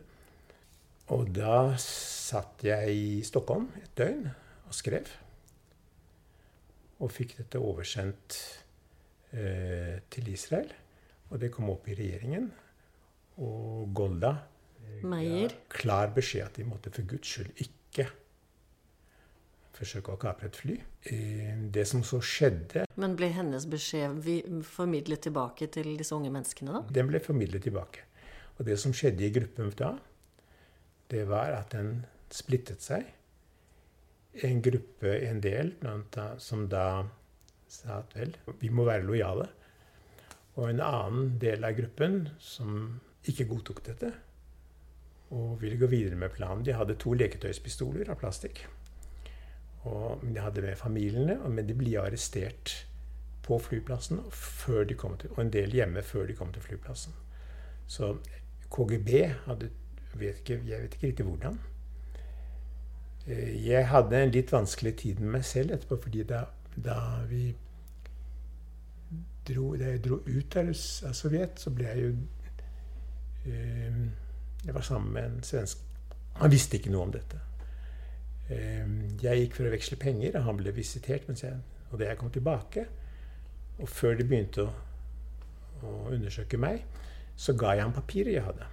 Og da satt jeg i Stockholm et døgn og skrev. Og fikk dette oversendt eh, til Israel. Og det kom opp i regjeringen. Og Golda Meyer. Klar beskjed at de måtte for guds skyld ikke forsøke å kapre et fly. Eh, det som så skjedde Men ble hennes beskjed formidlet tilbake til disse unge menneskene, da? Den ble formidlet tilbake. Og det som skjedde i gruppen da, det var at den splittet seg. En gruppe, en del, som da sa at vel, vi må være lojale. Og en annen del av gruppen som ikke godtok dette, og ville gå videre med planen. De hadde to leketøyspistoler av plastikk. Og de hadde med familiene, men de ble arrestert på flyplassen før de kom til, og en del hjemme før de kom til flyplassen. Så KGB hadde vet ikke, Jeg vet ikke riktig hvordan. Eh, jeg hadde en litt vanskelig tid med meg selv etterpå, fordi da, da vi dro, da jeg dro ut av Sovjet, så ble jeg jo eh, Jeg var sammen med en svensk Han visste ikke noe om dette. Eh, jeg gikk for å veksle penger, og han ble visitert. Jeg, og da jeg kom tilbake, og før de begynte å, å undersøke meg, så ga jeg ham papiret jeg hadde.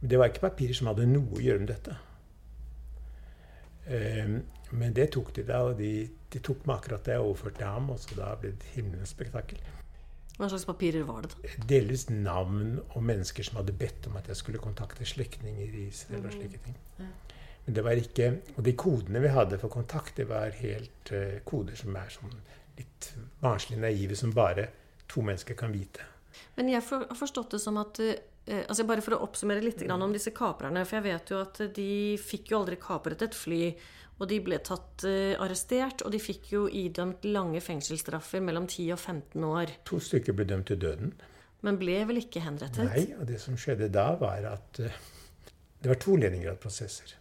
Men det var ikke papirer som hadde noe å gjøre med dette. Eh, men det tok de da, og de, de tok meg akkurat det jeg overførte ham. Og så da ble det himmelens spektakel. Hva slags papirer var det? da? Delvis navn og mennesker som hadde bedt om at jeg skulle kontakte slektninger i Israel. og slike ting. Men det var ikke, Og de kodene vi hadde for kontakt, det var helt uh, koder som er sånn litt barnslig naive, som bare to mennesker kan vite. Men jeg har forstått det som at uh, altså Bare for å oppsummere litt om disse kaprerne. For jeg vet jo at de fikk jo aldri kapret et fly. Og de ble tatt uh, arrestert, og de fikk jo idømt lange fengselsstraffer mellom 10 og 15 år. To stykker ble dømt til døden. Men ble vel ikke henrettet? Nei, og det som skjedde da, var at uh, det var to Leningrad-prosesser.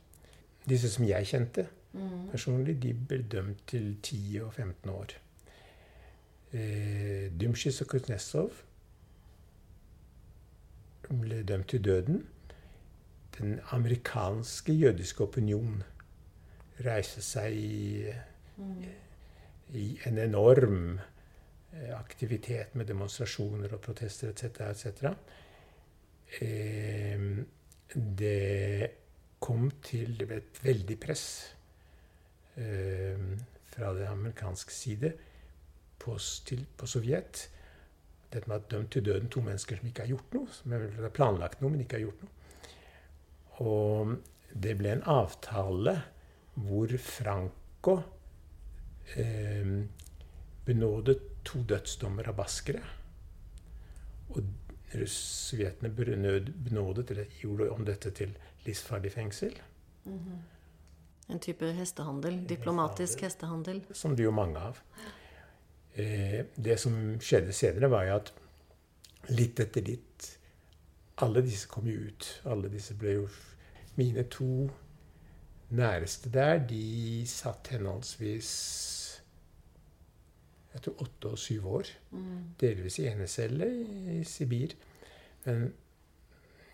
Disse som jeg kjente mm. personlig, de ble dømt til 10 og 15 år. Eh, Dymsjis og Kuznetsov ble dømt til døden. Den amerikanske jødiske opinion reiste seg i, i en enorm eh, aktivitet med demonstrasjoner og protester etc. etc. Eh, det kom til et veldig press eh, fra det amerikanske side på, til, på Sovjet. Dette med at dømt til døden to mennesker som ikke har gjort noe. Som har planlagt noe, men ikke har gjort noe. Og det ble en avtale hvor Franco eh, benådet to dødsdommer av baskere. Og sovjetene benådet, eller gjorde om dette til livsfarlig fengsel. Mm -hmm. En type hestehandel? Diplomatisk hestehandel? Som det jo mange av. Eh, det som skjedde senere, var jo at litt etter litt Alle disse kom jo ut. Alle disse ble jo Mine to næreste der, de satt henholdsvis jeg tror åtte og syv år. Mm. Delvis i enecelle i Sibir. Men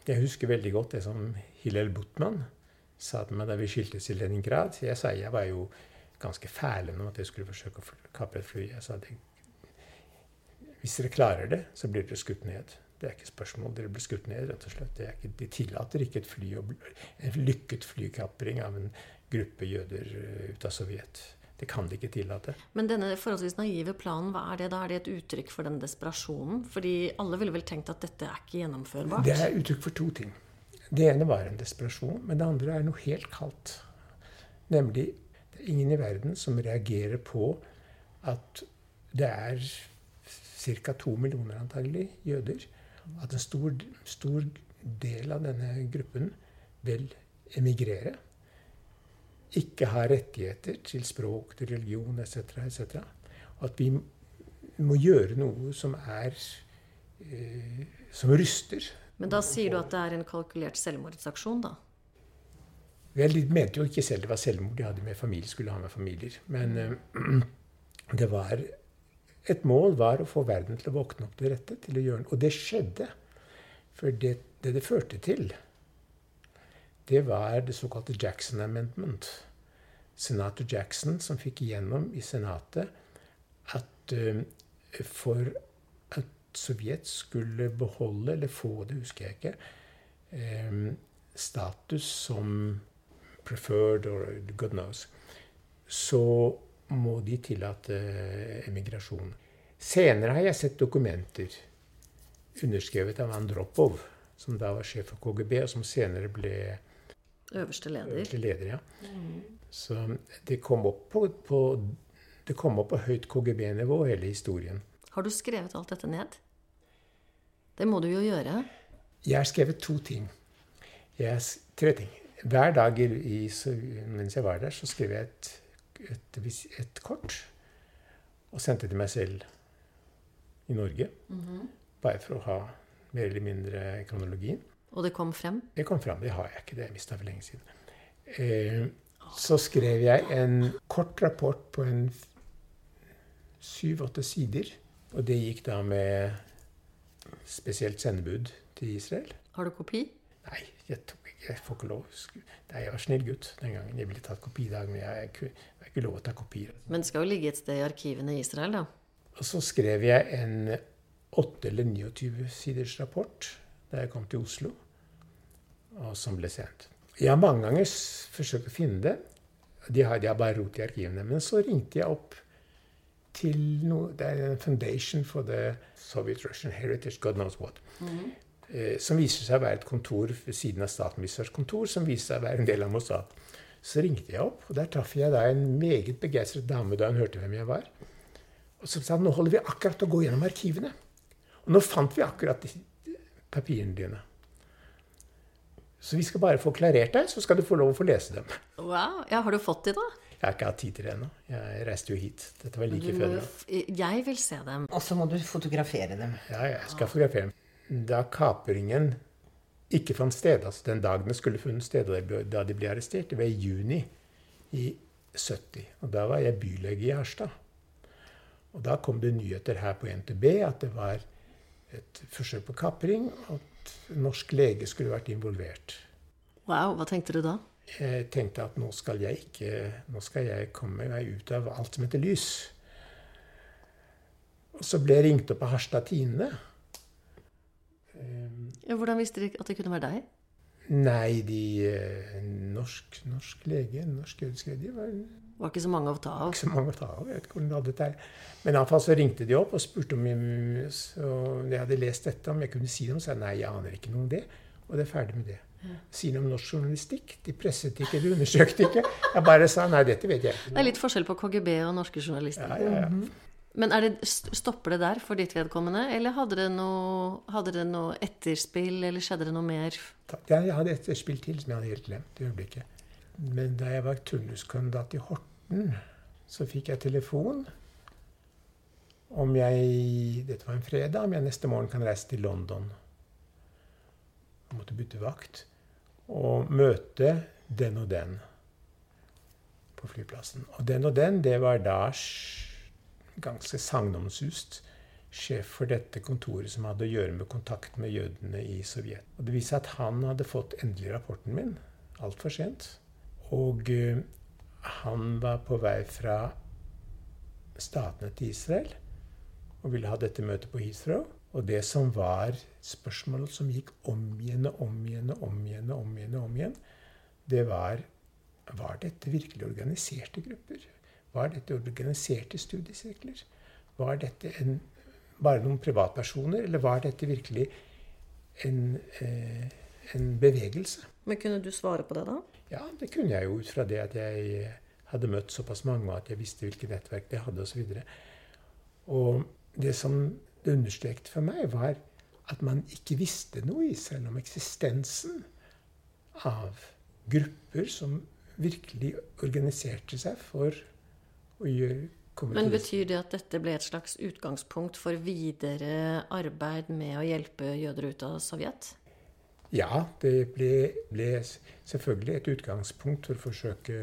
Jeg husker veldig godt det som Hillel Butman sa til meg da vi skiltes i Leningrad. Jeg sa jeg var jo ganske fæle om at jeg skulle forsøke å kapre et fly. Jeg sa at hvis dere klarer det, så blir dere skutt ned. Det er ikke spørsmål. Dere blir skutt ned, rett og slett. Ikke, de tillater ikke et fly, en lykket flykapring av en gruppe jøder eh, ut av Sovjet. Det kan de ikke tillate. Men denne forholdsvis naive planen, hva er det da? Er det et uttrykk for den desperasjonen? Fordi alle ville vel tenkt at dette er ikke gjennomførbart? Det er uttrykk for to ting. Det ene var en desperasjon, men det andre er noe helt kaldt. Nemlig ingen i verden som reagerer på at det er ca. to millioner antagelig jøder. At en stor, stor del av denne gruppen vil emigrere. Ikke ha rettigheter til språk, til religion etc. etc. At vi må gjøre noe som er eh, som ryster. Men da sier du at det er en kalkulert selvmordsaksjon, da? Vel, de mente jo ikke selv det var selvmord. De hadde med familie, skulle ha med familier. Men uh, <clears throat> det var et mål var å få verden til å våkne opp til rette. til å gjøre Og det skjedde. For det det, det førte til, det var det såkalte Jackson Amendment. Senator Jackson som fikk igjennom i Senatet at uh, for at Sovjet skulle beholde, eller få det, husker jeg ikke, um, status som preferred or God knows, så må de tillate emigrasjon. Senere har jeg sett dokumenter underskrevet av Andropov, som da var sjef for KGB, og som senere ble Øverste leder. Øverste leder ja. Mm. Så det kom opp på, på, det kom opp på høyt KGB-nivå, hele historien. Har du skrevet alt dette ned? Det må du jo gjøre. Jeg har skrevet to ting. Jeg, tre ting. Hver dag i, mens jeg var der, så skrev jeg et et, et, kort og sendte til meg selv i Norge. Mm -hmm. Bare for å ha mer eller mindre kronologien. Og det kom frem? Det kom frem. Det har jeg ikke. Det jeg mista for lenge siden. Eh, så skrev jeg en kort rapport på en syv-åtte sider. Og det gikk da med spesielt sendebud til Israel. Har du kopi? Nei, jeg, tok, jeg får ikke lov. Jeg var snill gutt den gangen. Jeg ville tatt kopi i dag, men jeg, har ikke lov å ta kopier. Men det skal jo ligge et sted i arkivene i Israel, da? Og så skrev jeg en 8 eller 29 siders rapport da jeg kom til Oslo, og som ble sendt. Jeg har mange ganger forsøkt å finne det. De har, de har bare rot i arkivene. Men så ringte jeg opp til noe Det er en Foundation for the Soviet Russian Heritage, God knows what. Mm -hmm. Eh, som viser seg å være et kontor ved siden av statsministerens kontor, som viser seg å være en del av Mossad. Så ringte jeg opp, og der traff jeg da en meget begeistret dame da hun hørte hvem jeg var. Og så sa hun nå holder vi akkurat å gå gjennom arkivene. Og nå fant vi akkurat papirene dine. Så vi skal bare få klarert deg, så skal du få lov å få lese dem. Wow, ja, Har du fått de, da? Jeg har ikke hatt tid til det ennå. Jeg reiste jo hit. Dette var like før. Jeg vil se dem. Og så må du fotografere dem. Ja, jeg skal fotografere dem. Da kapringen ikke fant sted. altså Den dagen det skulle funnet sted, da de ble arrestert. Det var i juni i 70. Og da var jeg bylege i Harstad. Og da kom det nyheter her på NTB at det var et forsøk på kapring, og at norsk lege skulle vært involvert. Wow, Hva tenkte du da? Jeg tenkte at nå skal jeg ikke Nå skal jeg komme meg ut av alt som heter lys. Og så ble jeg ringt opp av Harstad Tine. Ja, hvordan visste de at det kunne være deg? Nei, de eh, Norsk, norsk lege, norsk jødisk lege var var ikke så mange å ta av? Ikke så mange å ta av. Jeg vet ikke hvordan de hadde det. Men iallfall så ringte de opp og spurte om jeg, jeg hadde lest dette, om jeg kunne si noe. Så sa nei, jeg aner ikke noe om det. Og det er ferdig med det. Ja. Si noe om norsk journalistikk. De presset ikke, de undersøkte ikke. Jeg bare sa nei, dette vet jeg ikke. Det er litt forskjell på KGB og norske journalister. Ja, ja, ja. Men det, stopper det der for ditt vedkommende, eller hadde det, noe, hadde det noe etterspill, eller skjedde det noe mer? Jeg hadde etterspill til som jeg hadde helt glemt i øyeblikket. Men da jeg var turnuskandidat i Horten, så fikk jeg telefon om jeg Dette var en fredag, om jeg neste morgen kan reise til London. Jeg måtte bytte vakt. Og møte den og den på flyplassen. Og den og den, det var da ganske sagnomsust sjef for dette kontoret som hadde å gjøre med kontakt med jødene i Sovjet. Og Det viste at han hadde fått endelig rapporten min altfor sent. Og uh, han var på vei fra statene til Israel og ville ha dette møtet på Heathrow. Og det som var spørsmålet som gikk om igjen og om igjen og om igjen, og om igjen, og om igjen, det var var dette virkelig organiserte grupper? Var dette organiserte studiesirkler? Var dette en bare noen privatpersoner, eller var dette virkelig en, eh, en bevegelse? Men kunne du svare på det, da? Ja, det kunne jeg jo ut fra det at jeg hadde møtt såpass mange, og at jeg visste hvilke nettverk de hadde osv. Og, og det som det understreket for meg, var at man ikke visste noe i Israel om eksistensen av grupper som virkelig organiserte seg for å gjøre men betyr det at dette ble et slags utgangspunkt for videre arbeid med å hjelpe jøder ut av Sovjet? Ja, det ble, ble selvfølgelig et utgangspunkt for å forsøke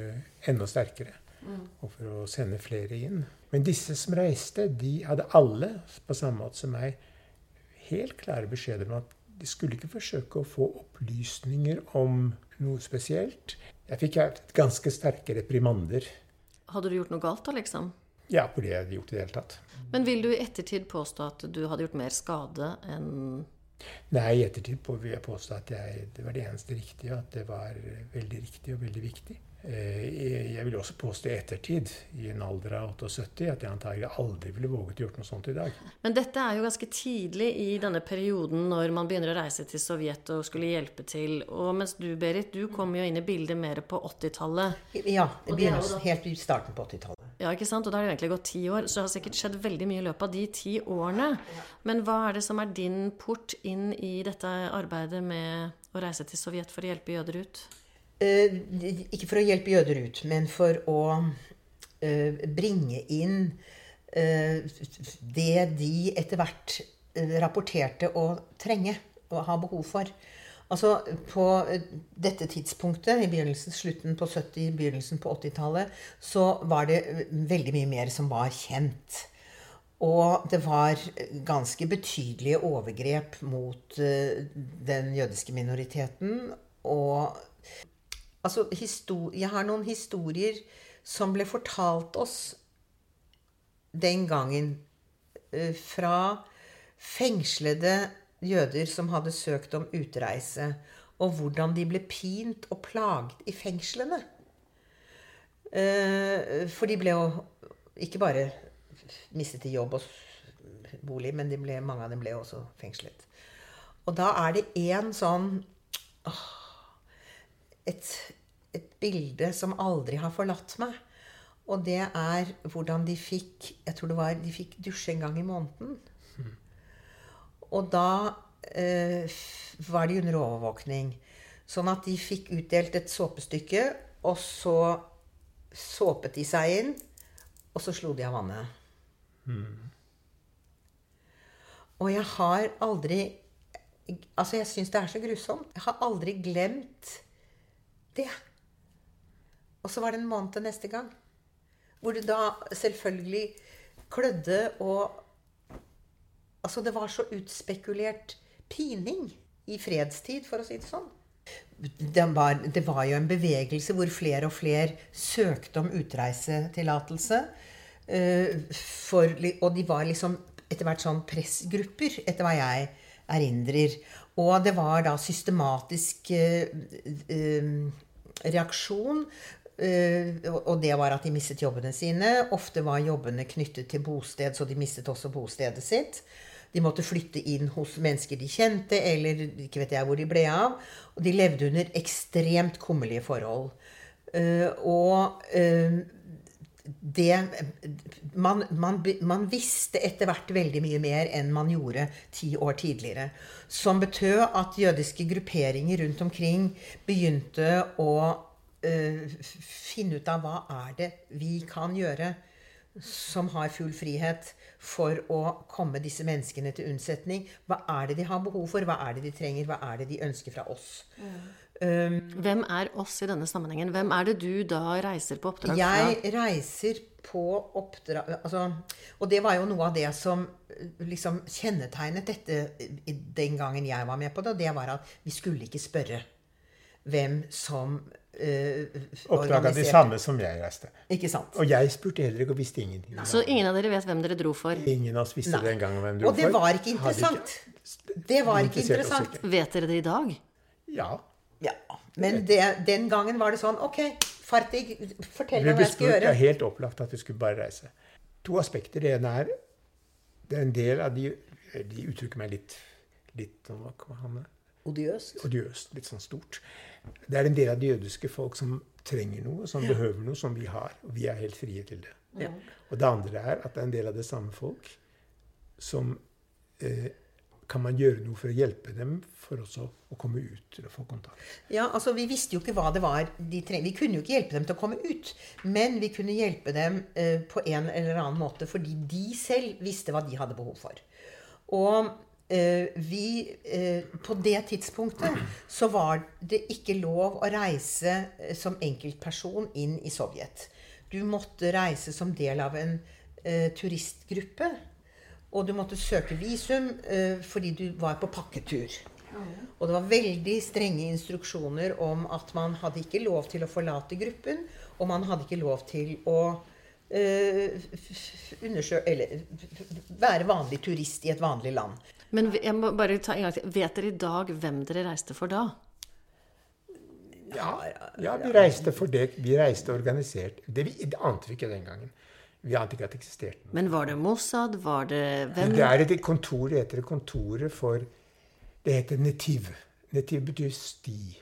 enda sterkere. Mm. Og for å sende flere inn. Men disse som reiste, de hadde alle, på samme måte som meg, helt klare beskjeder om at de skulle ikke forsøke å få opplysninger om noe spesielt. Jeg fikk ganske sterke reprimander. Hadde du gjort noe galt da, liksom? Ja, burde jeg gjort i det hele tatt. Men vil du i ettertid påstå at du hadde gjort mer skade enn Nei, i ettertid vil jeg påstå at jeg, det var det eneste riktige. og At det var veldig riktig og veldig viktig. Eh, jeg vil også påstå i ettertid, i en alder av 78, at jeg antagelig aldri ville våget gjort noe sånt i dag. Men dette er jo ganske tidlig i denne perioden når man begynner å reise til Sovjet og skulle hjelpe til. Og mens du, Berit, du kom jo inn i bildet mer på 80-tallet. Ja, det begynner helt i starten på 80-tallet. Ja, ikke sant? Og da har det egentlig gått ti år, så det har sikkert skjedd veldig mye i løpet av de ti årene. Men hva er det som er din port inn i dette arbeidet med å reise til Sovjet for å hjelpe jøder ut? Eh, ikke for å hjelpe jøder ut, men for å eh, bringe inn eh, det de etter hvert rapporterte å trenge og ha behov for. Altså, På dette tidspunktet, i begynnelsen, slutten på 70, begynnelsen på 80-tallet, så var det veldig mye mer som var kjent. Og det var ganske betydelige overgrep mot den jødiske minoriteten. Og Altså, jeg har noen historier som ble fortalt oss den gangen eh, fra fengslede jøder som hadde søkt om utreise, og hvordan de ble pint og plaget i fengslene. Eh, for de ble jo ikke bare mistet i jobb og bolig, men ble, mange av dem ble også fengslet. Og da er det én sånn åh, et, et bilde som aldri har forlatt meg. Og det er hvordan de fikk Jeg tror det var de fikk dusje en gang i måneden. Og da eh, var de under overvåkning. Sånn at de fikk utdelt et såpestykke, og så såpet de seg inn, og så slo de av vannet. Mm. Og jeg har aldri Altså, jeg syns det er så grusomt. Jeg har aldri glemt det. Og så var det en måned til neste gang. Hvor det da selvfølgelig klødde og Altså, det var så utspekulert pining i fredstid, for å si det sånn. Det var, det var, jo en bevegelse hvor flere og flere søkte om utreisetillatelse. For, og de var liksom etter hvert sånn pressgrupper, etter hva jeg erindrer. Og det var da systematisk uh, uh, reaksjon. Eh, og det var at de mistet jobbene sine. Ofte var jobbene knyttet til bosted, så de mistet også bostedet sitt. De måtte flytte inn hos mennesker de kjente, eller ikke vet jeg hvor de ble av. Og de levde under ekstremt kummerlige forhold. Eh, og eh, det man, man, man, visste etter hvert veldig mye mer enn man gjorde ti år tidligere. Som betød at jødiske grupperinger rundt omkring begynte å uh, finne ut av hva er det vi kan gjøre som har full frihet for å komme disse menneskene til unnsetning. Hva er det de har behov for? Hva er det de trenger? Hva er det de ønsker fra oss? Mm. Hvem er oss i denne sammenhengen? Hvem er det du da reiser på oppdrag fra? Jeg reiser på oppdrag altså, Og det var jo noe av det som eh, liksom kjennetegnet dette den gangen jeg var med på det, og det var at vi skulle ikke spørre hvem som uh, Oppdaga de samme som jeg reiste. Ikke sant? Og jeg spurte heller ikke og visste ingenting. Så ingen av dere vet hvem dere dro for? Ingen av oss visste Nei. den gangen hvem dro Og det for. var ikke interessant. Ikke, Det var ikke interessant. ikke. Vet dere det i dag? Ja. Ja, Men det, den gangen var det sånn OK, Fartig, fortell meg hva jeg skal gjøre. det er helt opplagt at vi skulle bare reise. To aspekter. Det ene er det er en del av de De uttrykker meg litt litt? Odiøst. odiøst, litt sånn stort. Det er en del av de jødiske folk som trenger noe, som behøver noe, som vi har. Og vi er helt frie til det. Ja. Og det andre er at det er en del av det samme folk som eh, Kan man gjøre noe for å hjelpe dem for også å komme ut til få kontakt? Ja, altså Vi visste jo ikke hva det var de trengte. Vi kunne jo ikke hjelpe dem til å komme ut. Men vi kunne hjelpe dem eh, på en eller annen måte fordi de selv visste hva de hadde behov for. Og eh, vi eh, På det tidspunktet så var det ikke lov å reise eh, som enkeltperson inn i Sovjet. Du måtte reise som del av en eh, turistgruppe. Og du måtte søke visum eh, fordi du var på pakketur. Og det var veldig strenge instruksjoner om at man hadde ikke lov til å forlate gruppen, og man hadde ikke lov til å eh, undersøke Eller være vanlig turist i et vanlig land. Men jeg må bare ta en gang til. Vet dere i dag hvem dere reiste for da? Ja, ja vi reiste for det. Vi reiste organisert. Det, vi, det ante vi ikke den gangen. Vi ante ikke at det eksisterte noe. Men var det Mossad? Var det hvem? Det er et kontor, det heter kontoret for Det heter Netiv. Netiv betyr sti.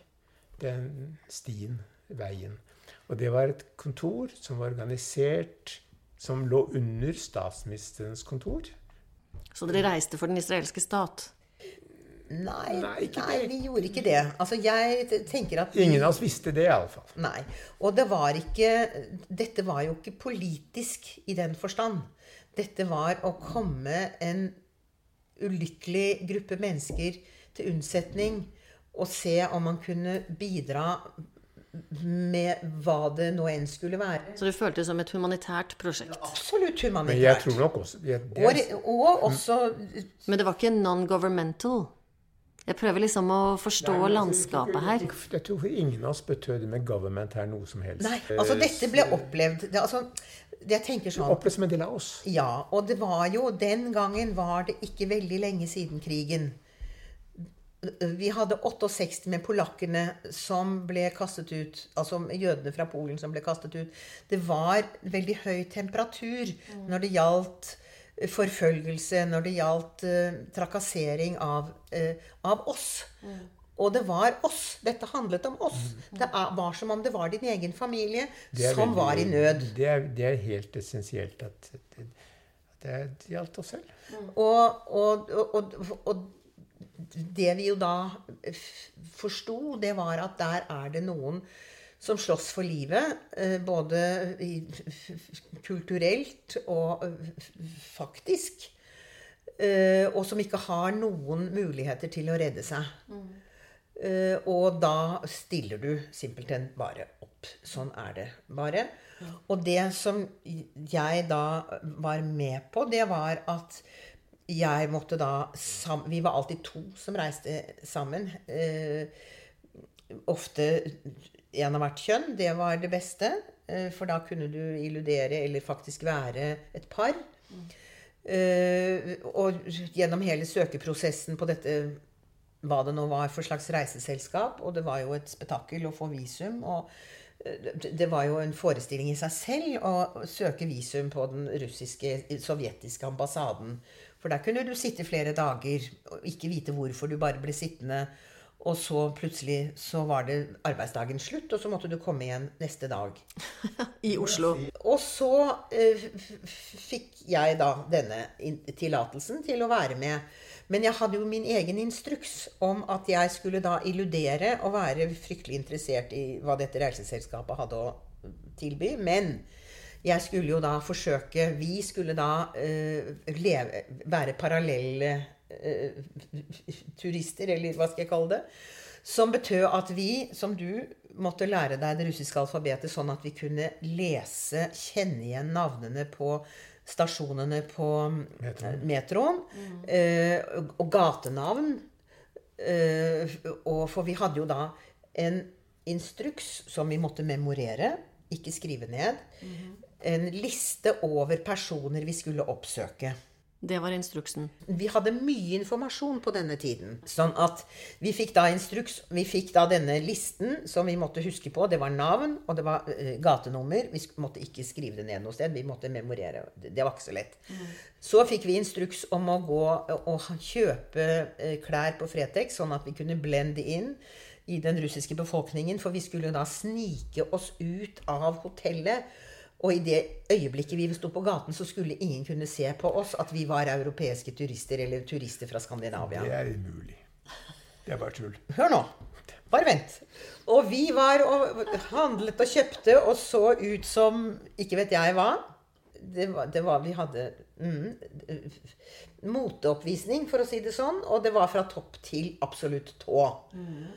Den stien, veien. Og det var et kontor som var organisert Som lå under statsministerens kontor. Så dere reiste for den israelske stat? Nei, Nei, nei, vi gjorde ikke det. Altså, jeg tenker at vi- Ingen av oss visste det, iallfall. Nei. Og det var ikke Dette var jo ikke politisk i den forstand. Dette var å komme en ulykkelig gruppe mennesker til unnsetning og se om man kunne bidra med hva det nå enn skulle være. Så det føltes som et humanitært prosjekt? Absolutt humanitært. Men jeg tror nok også jeg, det, Og, og også Men det var ikke non-governmental? Jeg prøver liksom å forstå landskapet her. Jeg tror ingen av oss betød med government her noe som helst. Nei, altså dette ble opplevd det, altså, det Jeg tenker sånn Opplevd som en del av oss. Ja, og det var jo Den gangen var det ikke veldig lenge siden krigen. Vi hadde 68 med polakkene som ble kastet ut. Altså jødene fra Polen som ble kastet ut. Det var veldig høy temperatur når det gjaldt eh, forfølgelse, når det gjaldt eh, trakassering av, eh, av oss. Og det var oss. Dette handlet om oss. Det er, var som om det var din egen familie som veldig- var i nød. Det er, det er helt essensielt at, at det det gjaldt oss selv. Og, og, og, og, og det vi jo da forsto, det var at der er det noen som slåss for livet. eh, Både kulturelt og faktisk. eh, Og som ikke har noen muligheter til å redde seg. Mm. Og da stiller du simpelthen bare opp. Sånn er det bare. Og det som jeg da var med på, det var at jeg måtte da Vi var alltid to som reiste sammen. Eh, ofte en av hvert kjønn. Det var det beste. Eh, for da kunne du illudere eller faktisk være et par. Uh, og gjennom hele søkeprosessen på dette hva det nå var for slags reiseselskap, og det var jo et spetakkel å få visum. og eh, det- var jo en forestilling i seg selv å søke visum på den russiske, sovjetiske ambassaden. For der kunne du sitte flere dager og ikke vite hvorfor du bare ble sittende. Og så plutselig så var det arbeidsdagen slutt, og så måtte du komme igjen neste dag. <laughs> I Oslo. Og så f- fikk jeg da denne tillatelsen til å være med. Men jeg hadde jo min egen instruks om at jeg skulle da illudere og være fryktelig interessert i hva dette reiseselskapet hadde å tilby. Men jeg skulle jo da forsøke Vi skulle da eh, leve, være parallelle turister, eller hva skal jeg kalle det. Som betød at vi, som du, måtte lære deg det russiske alfabetet sånn at vi kunne lese, kjenne igjen navnene på stasjonene på Metroen. metroen. Eh, og gatenavn. Eh, og for vi hadde jo da en instruks som vi måtte memorere, ikke skrive ned. En liste over personer vi skulle oppsøke. Det var instruksen. Vi hadde mye informasjon på denne tiden. Sånn at vi fikk da instruks Vi fikk da denne listen som vi måtte huske på. Det var navn, og det var eh, gatenummer. Vi måtte ikke skrive det ned noe sted. Vi måtte memorere. Det var ikke så lett. Så fikk vi instruks om å gå og kjøpe eh, klær på Fretex, sånn at vi kunne blende inn i den russiske befolkningen. For vi skulle da snike oss ut av hotellet. Og i det øyeblikket vi sto på gaten, så skulle ingen kunne se på oss at vi var europeiske turister eller turister fra Skandinavia. Det er umulig. Det er bare tull. Hør nå. Bare vent. Og vi var og handlet og kjøpte og så ut som ikke vet jeg hva. Det var, det var Vi hadde mm, moteoppvisning, for å si det sånn. Og det var fra topp til absolutt tå. Mm.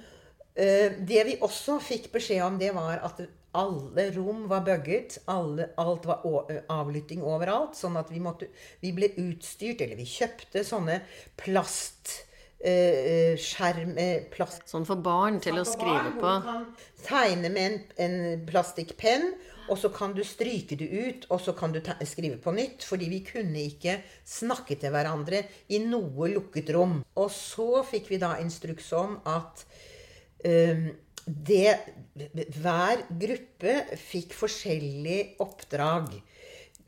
det vi også fikk beskjed om, det var at alle rom var bugget. Alle, alt var avlytting overalt. Sånn at vi måtte Vi ble utstyrt, eller vi kjøpte sånne plast... Eh, skjerm eh, plast Sånn for barn til å skrive på. du kan tegne med en, en plastikkpenn, og så kan du stryke det ut, og så kan du skrive på nytt. Fordi vi kunne ikke snakke til hverandre i noe lukket rom. Og så fikk vi da instruks om at ehm, det Hver gruppe fikk forskjellig oppdrag.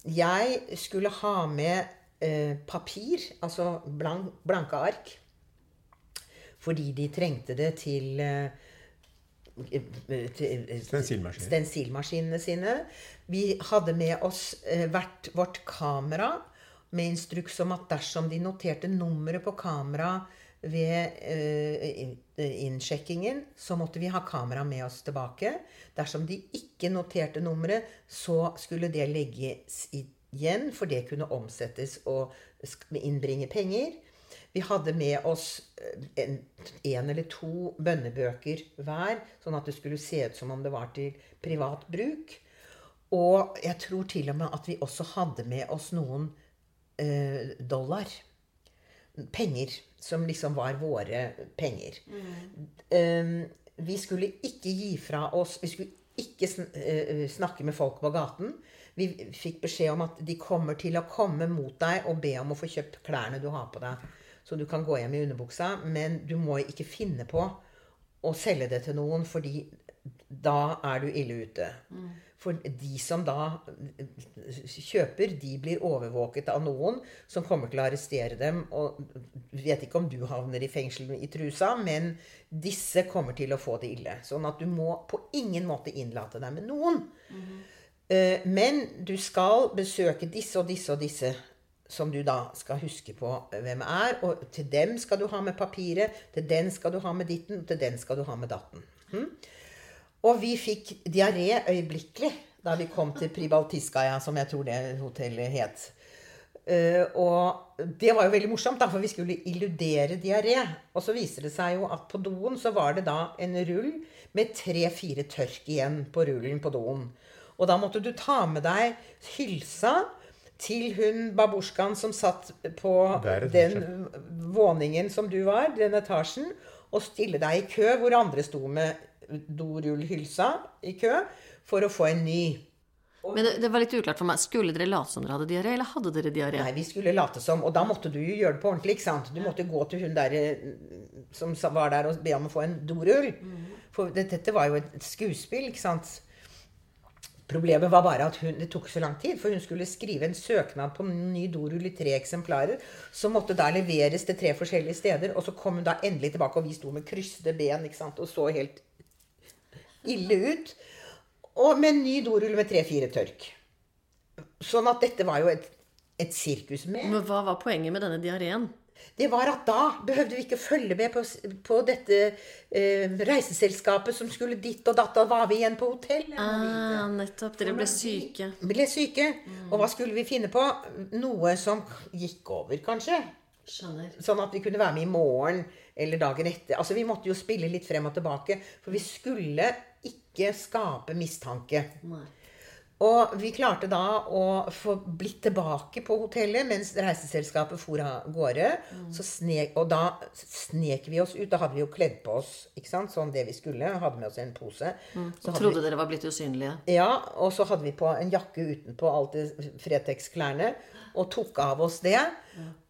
Jeg skulle ha med eh, papir, altså blank, blanke ark. Fordi de trengte det til eh, stensilmaskinene sine. Vi hadde med oss eh, hvert vårt kamera med instruks om at dersom de noterte nummeret på kamera ved eh, innsjekkingen, så måtte vi ha kamera med oss tilbake. Dersom de ikke noterte nummeret, så skulle det legges igjen, for det kunne omsettes og innbringe penger. Vi hadde med oss eh, en, en eller to bønnebøker hver, sånn at det skulle se ut som om det var til privat bruk. Og jeg tror til og med at vi også hadde med oss noen eh, dollar. Penger. Som liksom var våre penger. Eh, vi skulle ikke gi fra oss Vi skulle ikke sn eh, snakke med folk på gaten. Vi fikk beskjed om at de kommer til å komme mot deg og be om å få kjøpt klærne du har på deg. Så du kan gå hjem i underbuksa, men du må ikke finne på å selge det til noen, fordi da er du ille ute. For de som da kjøper, de blir overvåket av noen som kommer til å arrestere dem. Og vet ikke om du havner i fengsel i trusa, men disse kommer til å få det ille. Sånn at du må på ingen måte innlate deg med noen. Eh, Men du skal besøke disse og disse og disse som du da skal huske på hvem er. Og til dem skal du ha med papiret, til den skal du ha med ditten, og til den skal du ha med datten. Hm? Og vi fikk diaré øyeblikkelig da vi kom til Pribaltiskaja, som jeg tror det hotellet het. Uh, og det var jo veldig morsomt, da, for vi skulle illudere diaré. Og så viser det seg jo at på doen så var det da en rull med tre-fire tørk igjen på rullen på doen. Og da måtte du ta med deg hylsa til hun babusjkaen som satt på den våningen som du var, den etasjen, og stille deg i kø hvor andre sto med dorullhylsa i kø for å få en ny. Men det, det var litt uklart for meg. Skulle dere late som dere hadde diaré, eller hadde dere diaré? Nei, vi skulle late som, og da måtte du jo gjøre det på ordentlig. ikke sant? Du måtte gå til hun der eh, som var der og be om å få en dorull. For det, dette var jo et skuespill, ikke sant. Problemet var bare at hun, det tok så lang tid, for hun skulle skrive en søknad på en ny dorull i tre eksemplarer. Som måtte da leveres til tre forskjellige steder. Og så kom hun da endelig tilbake, og vi sto med kryssede ben ikke sant? og så helt ille ut. Og med en ny dorull med tre-fire tørk. Sånn at dette var jo et, et sirkus med. Men hva var poenget med denne diareen? Det var at da behøvde vi ikke følge med på, på dette eh, reiseselskapet som skulle ditt og datt. Da var vi igjen på hotellet. Ah, nettopp. Dere ble syke. Ble syke. Og hva skulle vi finne på? Noe som gikk over, kanskje. Skjønner. Sånn at vi kunne være med i morgen eller dagen etter. Altså Vi måtte jo spille litt frem og tilbake, for vi skulle ikke skape mistanke. Nei. Og vi klarte da å få blitt tilbake på hotellet mens reiseselskapet for av gårde. Så snek, og da snek vi oss ut. Da hadde vi jo kledd på oss ikke sant? sånn det vi skulle. Hadde med oss en pose. Så Og trodde trodde dere var blitt usynlige. ja, og så hadde vi på en jakke utenpå alt det Fretex-klærne. Og tok av oss det.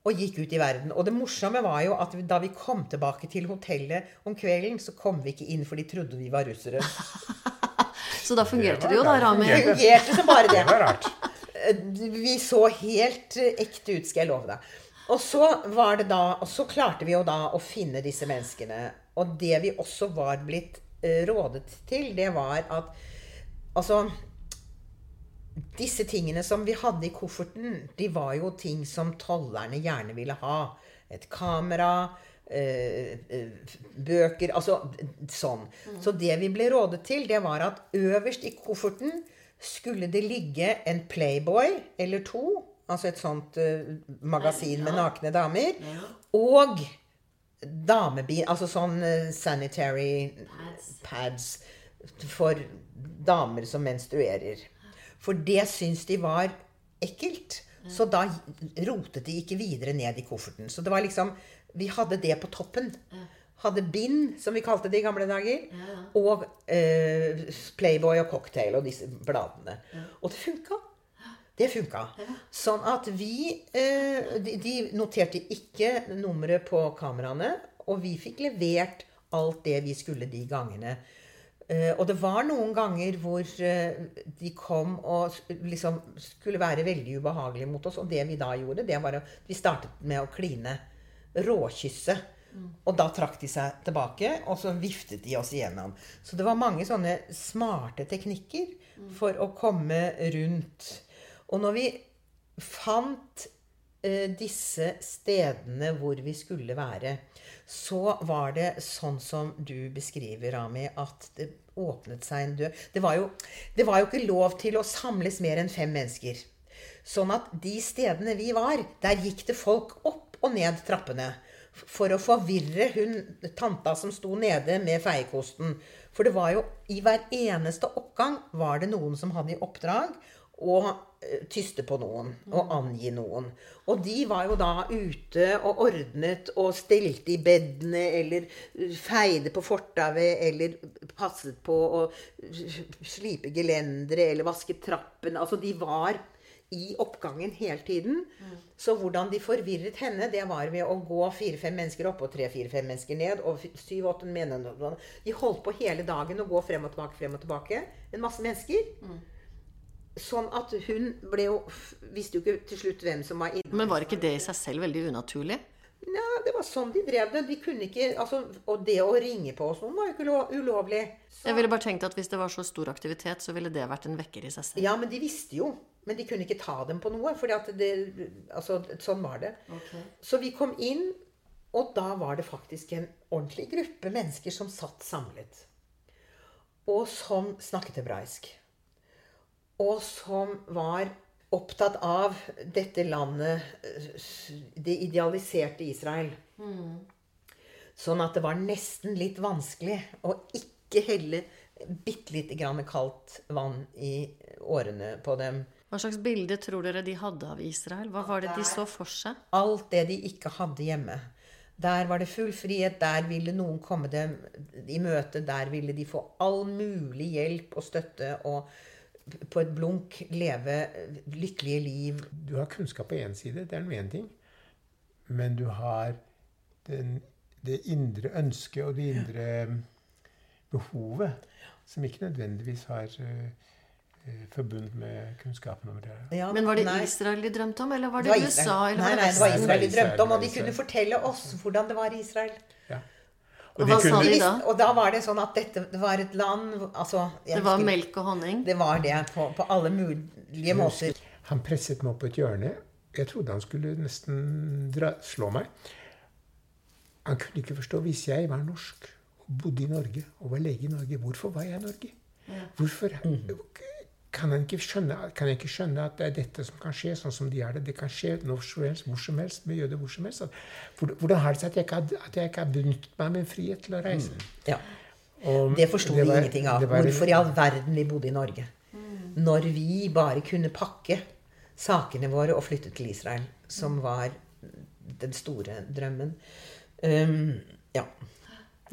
Og gikk ut i verden. Og det morsomme var jo at da vi kom tilbake til hotellet om kvelden, så kom vi ikke inn, for de trodde vi var russere. <laughs> Så da fungerte Det det jo, da, Rami. det fungerte. Som bare Det <laughs> det. var rart. <laughs> Vi så helt eh, ekte ut, skal jeg love deg. Og så var det da, og så klarte vi jo da å finne disse menneskene. Og det vi også var blitt eh, rådet til, det var at Altså Disse tingene som vi hadde i kofferten, de var jo ting som tollerne gjerne ville ha. Et kamera, eh, eh, bøker Altså sånn. Så det vi ble rådet til, det var at øverst i kofferten skulle det ligge en Playboy eller to. Altså et sånt eh, magasin med nakne damer. Og damebil Altså sånn sanitary sanitary pads for damer som menstruerer. For det syns de var ekkelt. Så da rotet de ikke videre ned i kofferten. Så det var liksom Vi hadde det på toppen. Hadde bind, som vi kalte det i gamle dager. Og eh, Playboy og Cocktail og disse bladene. Og det funka. Det funka. Sånn at vi eh, de, de noterte ikke nummeret på kameraene. Og vi fikk levert alt det vi skulle de gangene. Eh, og det var noen ganger hvor eh, de kom og liksom skulle være veldig ubehagelige mot oss. Og det vi da gjorde, det var at vi startet med å kline. Råkysse. Og da trakk de seg tilbake, og så viftet de oss igjennom. Så det var mange sånne smarte teknikker for å komme rundt. Og når vi fant disse stedene hvor vi skulle være, så var det sånn som du beskriver, Rami, at det åpnet seg en dør. Det var jo, det var jo ikke lov til å samles mer enn fem mennesker. Sånn at de stedene vi var, der gikk det folk opp og ned trappene. For å forvirre hun tanta som sto nede med feiekosten. For det var jo i hver eneste oppgang var det noen som hadde i oppdrag å eh, tyste på noen og angi noen. Og de var jo da ute og ordnet og stelte i bedene eller feide på fortauet eller passet på å slipe gelendere eller vaske trappen. Altså de var i oppgangen hele tiden. Så hvordan de forvirret henne, det var ved å gå fire-fem mennesker opp og tre-fire-fem mennesker ned. Og syv-åtte. De holdt på hele dagen å gå frem og tilbake, frem og tilbake. En masse mennesker. Sånn at hun ble jo Visste jo ikke til slutt hvem som var inne. Men var ikke det i seg selv veldig unaturlig? Ja, det var sånn de drev det. De kunne ikke, altså, og det å ringe på hos noen var jo ikke ulovlig. Så, Jeg ville bare tenkt at hvis det var så stor aktivitet, så ville det vært en vekker i seg selv. ja, men de visste jo. Men de kunne ikke ta dem på noe. For altså, sånn var det. Så vi kom inn, og da var det faktisk en ordentlig gruppe mennesker som satt samlet. Og som snakket hebraisk. Og som var opptatt av dette landet, det idealiserte Israel. Sånn at det var nesten litt vanskelig å ikke helle bitte lite grann kaldt vann i årene på dem. Hva slags bilde tror dere de hadde av Israel? Hva var det de så for seg? alt det de ikke hadde hjemme. Der var det full frihet, der ville noen komme dem i møte, der ville de få all mulig hjelp og støtte og på et blunk leve lykkelige liv. Du har kunnskap på én side, det er nå én ting. Men du har den, det indre ønsket og det indre behovet, som ikke nødvendigvis har uh, forbundet med kunnskapen om det. Ja, Men var det nei, Israel de drømte om, eller var det det, var USA? Eller Nei, nei, det det var Israel de drømte om, og de kunne fortelle oss hvordan det var i Israel. Ja. Og de hva kunne- De da? visste, og da var det sånn at dette var et land altså, jeg Det var husker- melk og honning? Det var det på, på alle mulige måter. Han presset meg opp på et hjørne. Jeg trodde han skulle nesten dra, slå meg. Han kunne ikke forstå hvis jeg var norsk og bodde i Norge og var lege i Norge. Hvorfor var jeg i Norge? Hvorfor kan en ikke skjønne, kan jeg ikke skjønne at det er dette som kan skje, sånn som de er det. Det kan skje når som helst, hvor som helst, med jøder hvor som helst. Hvordan har det seg at jeg ikke har, at jeg ikke har benyttet meg av min frihet til å reise? Mm. Ja. Og Det forsto vi ingenting av. var- Hvorfor i all verden vi bodde i Norge. Når vi bare kunne pakke sakene våre og flytte til Israel, som var den store drømmen. Um, ja.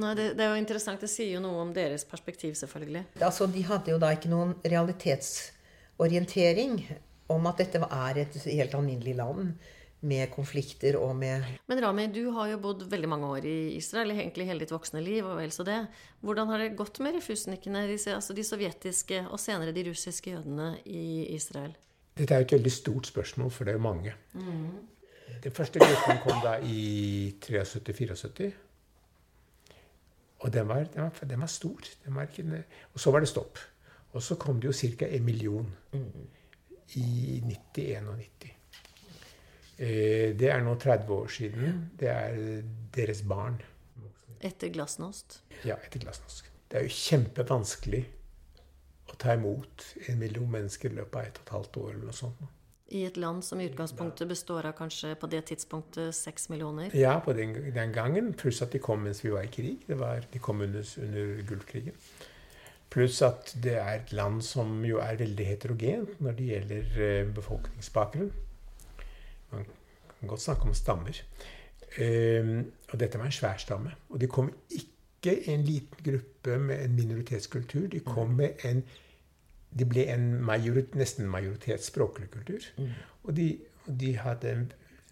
Nei, det, det er jo interessant. Det sier jo noe om deres perspektiv, selvfølgelig. Altså, de hadde jo da ikke noen realitetsorientering om at dette er et helt alminnelig land med konflikter og med Men Rami, du har jo bodd veldig mange år i Israel, egentlig hele ditt voksne liv. og vel så det. Hvordan har det gått med refusnikene, disse, altså de sovjetiske og senere de russiske jødene i Israel? Dette er jo et veldig stort spørsmål, for det er jo mange. Den første gruppen kom da i 73-74. Og den var, den, var, den var stor. Den var ikke, og så var det stopp. Og så kom det jo ca. en million i 90-91. Eh, det er nå 30 år siden. Det er deres barn. Etter glasnost? Ja, etter glasnost. Det er jo kjempevanskelig å ta imot en million mennesker i løpet av et og et halvt år eller noe sånt. I et land som i utgangspunktet består av kanskje på det tidspunktet seks millioner? Ja, på den, den gangen. Pluss at de kom mens vi var i krig. Det var, de kom under, under Gulfkrigen. Pluss at det er et land som jo er veldig heterogent når det gjelder eh, befolkningsbakgrunn. Man kan godt snakke om stammer. Eh, og dette var en svær stamme. Og de kom ikke en liten gruppe med en minoritetskultur. De kom med en de ble en majorit, nesten majoritetsspråklig kultur. Og de, de, hadde,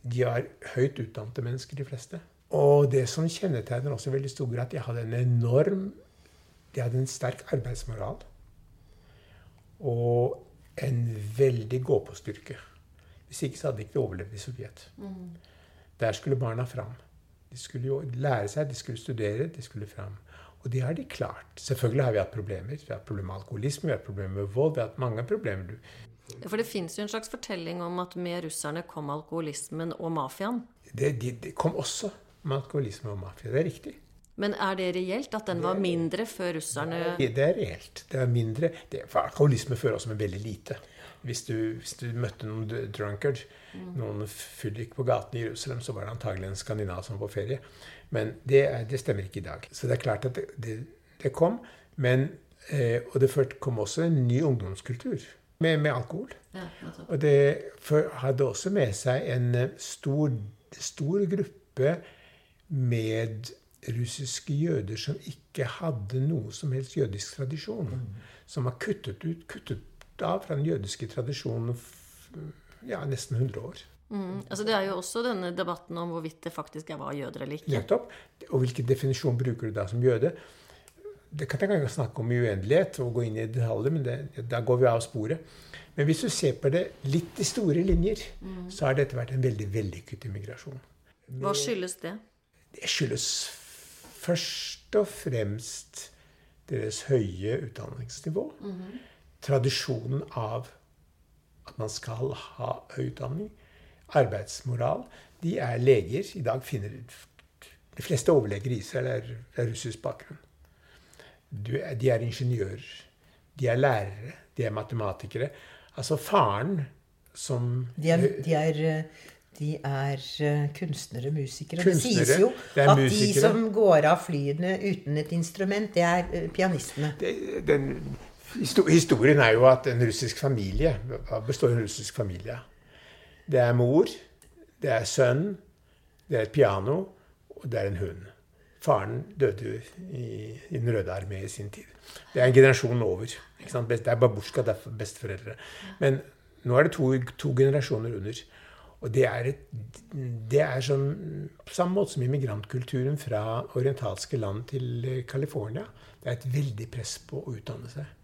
de er høyt utdannede mennesker, de fleste. Og det som kjennetegner også veldig stor grad, de hadde en enorm De hadde en sterk arbeidsmoral. Og en veldig gå-på-styrke. Hvis ikke så hadde de ikke overlevd i Sovjet. Der skulle barna fram. De skulle jo lære seg, de skulle studere, de skulle fram. Og det har de klart. Selvfølgelig har vi hatt problemer. Vi har hatt problemer med alkoholisme, vi har hatt problemer med vold. Vi har hatt mange problemer. For det fins jo en slags fortelling om at med russerne kom alkoholismen og mafiaen. Det, de, det kom også med alkoholisme og mafia. Det er riktig. Men er det reelt at den var mindre før russerne Det det er reelt. Det er mindre det, For alkoholisme fører også med veldig lite. Hvis du, hvis du møtte noen drunkard, noen fyllik på gaten i Jerusalem, så var det antagelig en skandinav som var på ferie. Men det, er, det stemmer ikke i dag. Så det er klart at det, det, kom. Men, eh, og det kom også en ny ungdomskultur med, med alkohol. ja. Og det hadde også med seg en eh, stor, stor gruppe med russiske jøder som ikke hadde noe som helst jødisk tradisjon. Som var kuttet ut, kuttet av fra den jødiske tradisjonen ja, nesten 100 år. Mm. Altså det er jo også denne debatten om hvorvidt det faktisk var jøder eller ikke. Nettopp. Og hvilken definisjon bruker du da som jøde? Det kan jeg ikke snakke om i uendelighet og gå inn i detaljer, men det, da går vi av sporet. Men hvis du ser på det litt i store linjer, så har dette vært en veldig vellykket immigrasjon. Hva skyldes det? Det skyldes først og fremst deres høye utdanningsnivå. Tradisjonen av at man skal ha høy utdanning. Arbeidsmoral. De er leger. I dag finner De fleste overleger i Israel er, er russisk bakgrunn. Du, de er ingeniører. De er lærere. De er matematikere. Altså faren som De er, de er, de er eh, kunstnere, musikere. Kunstnere, det sies jo det at at de som går av flyene uten et instrument, det er eh, pianistene. det- den, historien er jo at en russisk familie Hva består en russisk familie av? Det er mor, det er sønn, det er et piano, og det er en hund. Faren døde i, i Den røde armé i sin tid. Det er en generasjon over. Det er babusjka, det er besteforeldre. Men nå er det to, to generasjoner under. Og det er, et, det er som, på samme måte som immigrantkulturen fra orientalske land til California. Det er et veldig press på å utdanne seg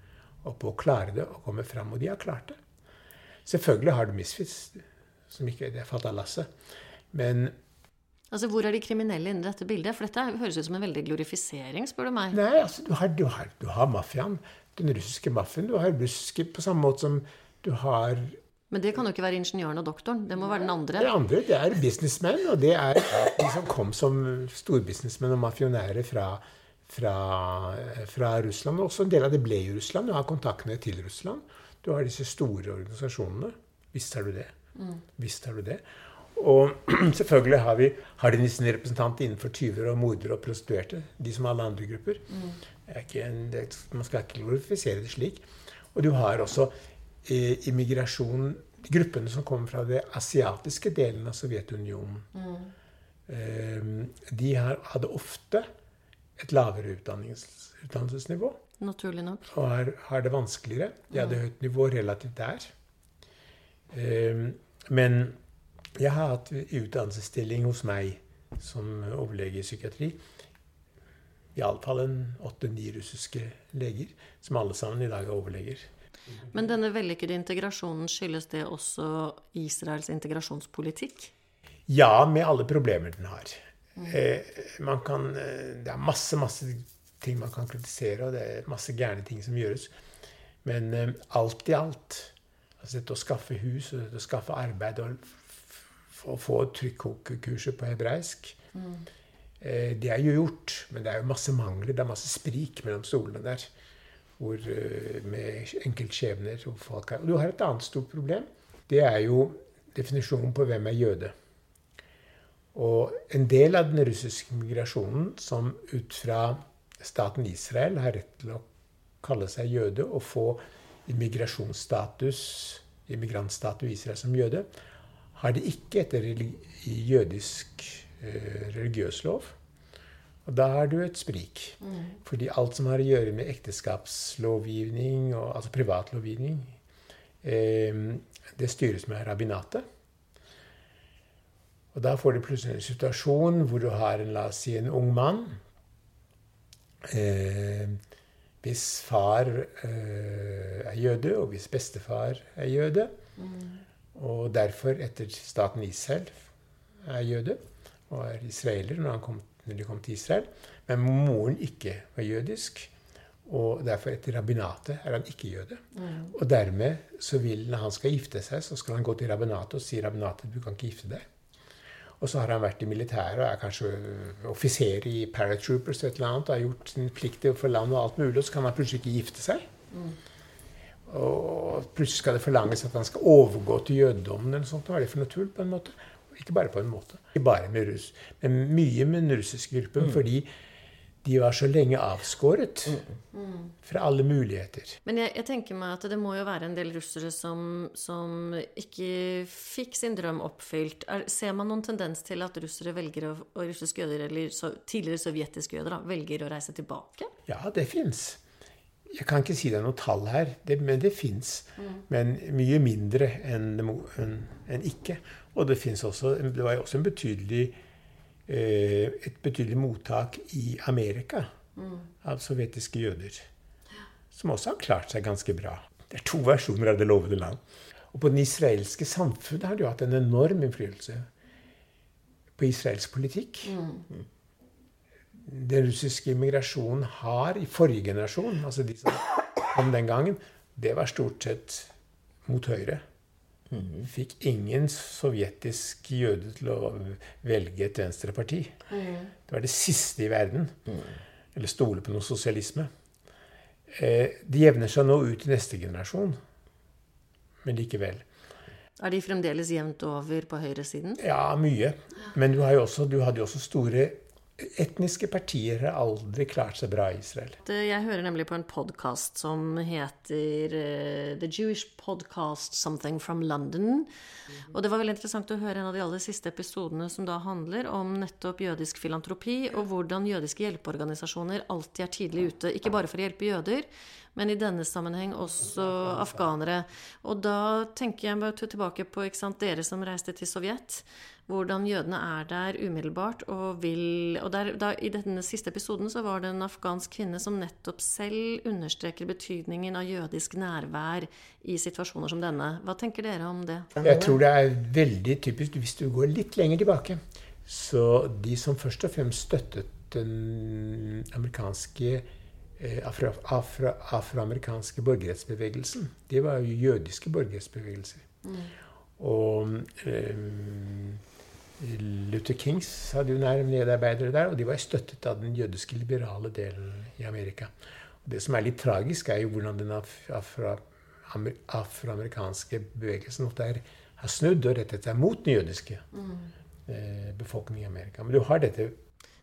og på å klare det og komme fram. Og de har klart det. Selvfølgelig har du misfits, som ikke er det av lasset. Men Altså Hvor er de kriminelle inni dette bildet? For dette høres ut som en veldig glorifisering, spør du meg. Nei, altså, du har, du har, du har mafiaen. Den russiske mafiaen. Du har russiske på samme måte som du har Men det kan jo ikke være ingeniøren og doktoren. Det må være den andre. Det andre det er businessmen, og det er de som kom som storbusinessmenn og mafionærer fra, fra, fra Russland. Og også en del av det ble i Russland Du har kontaktene til Russland. Du har disse store organisasjonene. Visst har du det. Visst har du det. Og <clears throat> selvfølgelig har, vi, har de sine representanter innenfor tyver og mordere og prostituerte. De som alle andre grupper. En, det, man skal ikke glorifisere det slik. Og du har også eh, immigrasjon Gruppene som kommer fra det asiatiske delen av Sovjetunionen. Eh, de har, hadde ofte et lavere utdannelsesnivå. Naturlig nok. Og har, har, det vanskeligere. De hadde høyt nivå relativt der. Eh, men jeg har hatt utdannelsesstilling hos meg som overlege i psykiatri. Iallfall en åtte-ni russiske leger, som alle sammen i dag er overleger. Men denne vellykkede integrasjonen, skyldes det også Israels integrasjonspolitikk? Ja, med alle problemer den har. Mm. Eh, kan, eh, det er masse, masse ting man kan kritisere, og det er masse gærne ting som gjøres. Men eh, alt i alt altså Dette å skaffe hus og dette å skaffe arbeid og få trykkokekurset på hebraisk. Mm. Eh, det er jo gjort, men det er jo masse mangler. Det er masse sprik mellom stolene der. Hvor, eh, med enkeltskjebner og folk her. Og du har et annet stort problem. Det er jo definisjonen på hvem er jøde. Og en del av den russiske migrasjonen som ut fra staten Israel har rett til å kalle seg jøde og få immigrasjonsstatus, immigrantstatus i Israel som jøde, har de ikke etter jødisk eh, religiøs lov. Og da har du et sprik. Mm. Fordi alt som har å gjøre med ekteskapslovgivning, og, altså privatlovgivning, eh, det styres med rabbinatet. Og da får du plutselig en situasjon hvor du har en, la oss si, en ung mann eh, hvis far eh, er jøde, og hvis bestefar er jøde. Mm. Og derfor, etter staten Israel, er jøde og er israeler når, kom, når de kom til Israel. Men moren ikke var jødisk. Og derfor, etter rabbinatet, er han ikke jøde. Mm. Og dermed så vil, når han skal gifte seg, så skal han gå til rabbinatet og si rabbinatet, du kan ikke gifte deg. Og så har han vært i militæret og er kanskje offiser i paratroopers et eller annet, og har gjort sin plikt for landet og alt mulig, og så kan han plutselig ikke gifte seg. Mm. Og plutselig skal det forlanges at han skal overgå til jødedommen. eller sånt. Hva er det for noe tull? på en måte? Ikke bare på en måte. Ikke bare med russ, men mye med den russiske gruppen. Mm. Fordi de var så lenge avskåret mm. fra alle muligheter. Men jeg, jeg, tenker meg at det må jo være en del russere som, som ikke fikk sin drøm oppfylt. Er, ser man noen tendens til at russere velger å, og russiske jøder, eller så, tidligere sovjetiske jøder, da, velger å reise tilbake? Ja, det fins. Jeg kan ikke si det er noe tall her, det, men det fins. Mm. Men mye mindre enn, en, en ikke. Og det, også, det var jo også en betydelig, et betydelig mottak i Amerika mm. av sovjetiske jøder. Som også har klart seg ganske bra. Det er to versjoner av Det lovede land. Og på den israelske samfunnet har det jo hatt en enorm innflytelse på israelsk politikk. Mm den russiske immigrasjonen har i forrige generasjon, altså de som kom den gangen, det var stort sett mot Høyre. Mm. Fikk ingen sovjetisk jøde til å velge et venstreparti. Mm. Det var det siste i verden. Mm. Eller stole på noe sosialisme. Eh, de jevner seg nå ut i neste generasjon. Men likevel. Er de fremdeles jevnt over på høyresiden? Ja, mye. Men du, også, du hadde jo også store Etniske partier har aldri klart seg bra i Israel. Jeg hører nemlig på en podkast som heter uh, The Jewish Podcast Something from London. Og det var veldig interessant å høre en av de aller siste episodene som da handler om nettopp jødisk filantropi, og hvordan jødiske hjelpeorganisasjoner alltid er tidlig ute. Ikke bare for å hjelpe jøder, men i denne sammenheng også afghanere. Og da tenker jeg bare tilbake på dere som reiste til Sovjet. Hvordan jødene er der umiddelbart og vil Og der, da, i denne siste episoden så var det en afghansk kvinne som nettopp selv understreker betydningen av jødisk nærvær i situasjoner som denne. Hva tenker dere om det? Jeg tror det er veldig typisk hvis du går litt lenger tilbake. Så de som først og fremst støttet den amerikanske Eh, afroamerikanske afro borgerrettsbevegelsen. Det var jo jødiske borgerrettsbevegelser. Mm. Og um, Luther Kings hadde jo nære medarbeidere der, og de var støttet av den jødiske liberale delen i Amerika. Og det som er litt tragisk, er jo hvordan den afro, afroamerikanske bevegelsen ofte har snudd og rettet seg mot den jødiske mm. eh, befolkningen i Amerika. Men du har dette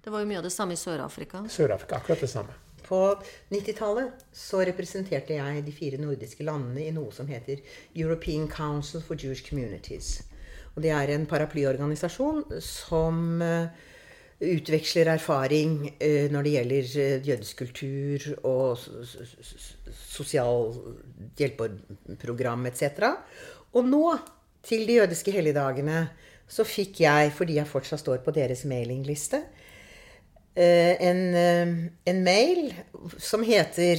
Det var jo mye av det samme i Sør-Afrika. Sør-Afrika, akkurat det samme. På 90-tallet så representerte jeg de fire nordiske landene i noe som heter European Council for Jewish Communities. Og det er en paraplyorganisasjon som uh, utveksler erfaring uh, når det gjelder uh, jødisk kultur og sosialhjelpeprogram etc. Og nå, til de jødiske helligdagene, så fikk jeg, fordi jeg fortsatt står på deres mailingliste, en, en mail som heter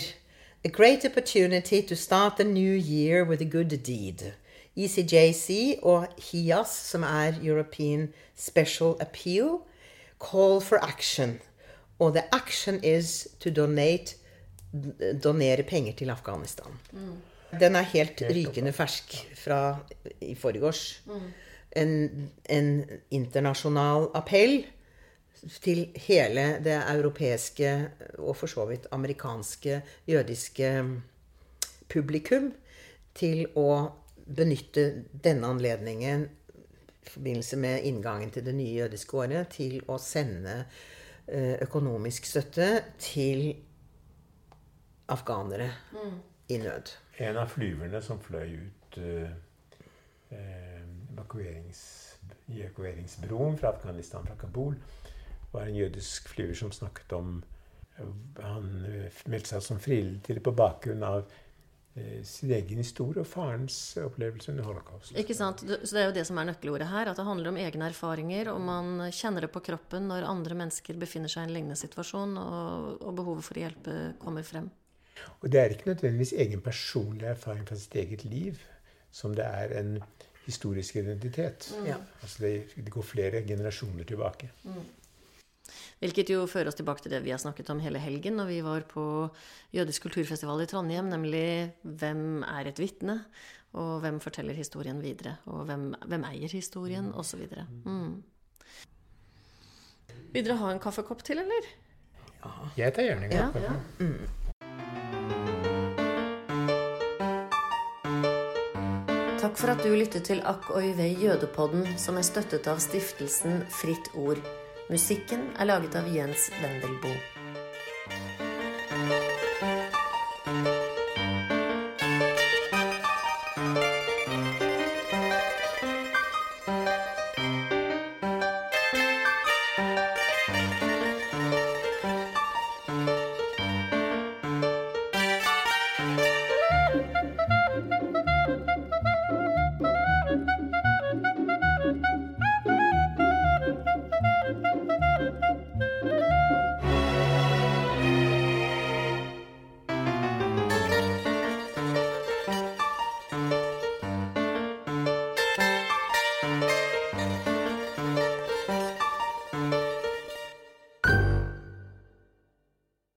A great opportunity to start a new year with a good deed. ECJC og HIAS, som er European Special Appeal, call for action. Og the action is to donate donere penger til Afghanistan. Mm. Den er helt rykende fersk fra i forgårs. Mm. En, en, internasjonal appell til hele det europeiske og for så vidt amerikanske jødiske publikum til å benytte denne anledningen i forbindelse med inngangen til det nye jødiske året til å sende eh, økonomisk støtte til afghanere mm. i nød. En av flyverne som fløy ut uh, evakuerings, i evakueringsbroen fra Afghanistan, fra Kabul, var en jødisk flyver som snakket om Han meldte seg som frivillig på bakgrunn av sin egen historie og farens opplevelse under holocaust. Ikke sant? Så Det er jo det som er nøkkelordet her. At det handler om egne erfaringer. Og man kjenner det på kroppen når andre mennesker befinner seg i en lignende situasjon, og, og behovet for å hjelpe kommer frem. Og det er ikke nødvendigvis egen personlig erfaring fra sitt eget liv som det er en historisk identitet. Mm. Altså det, det, går flere generasjoner tilbake. Mm. Hvilket jo fører oss tilbake til det vi har snakket om hele helgen når vi var på Jødisk kulturfestival i Trondheim, nemlig hvem er et vitne? Og hvem forteller historien videre? Og hvem, hvem eier historien? Osv. Mm. Vil dere ha en kaffekopp til, eller? Ja. Jeg tar gjerne en kopp. Ja, ja. Mm. Takk for at du lyttet til Akk og vei jødepodden, som er støttet av stiftelsen Fritt Ord. Musikken er laget av Jens Wendelboe.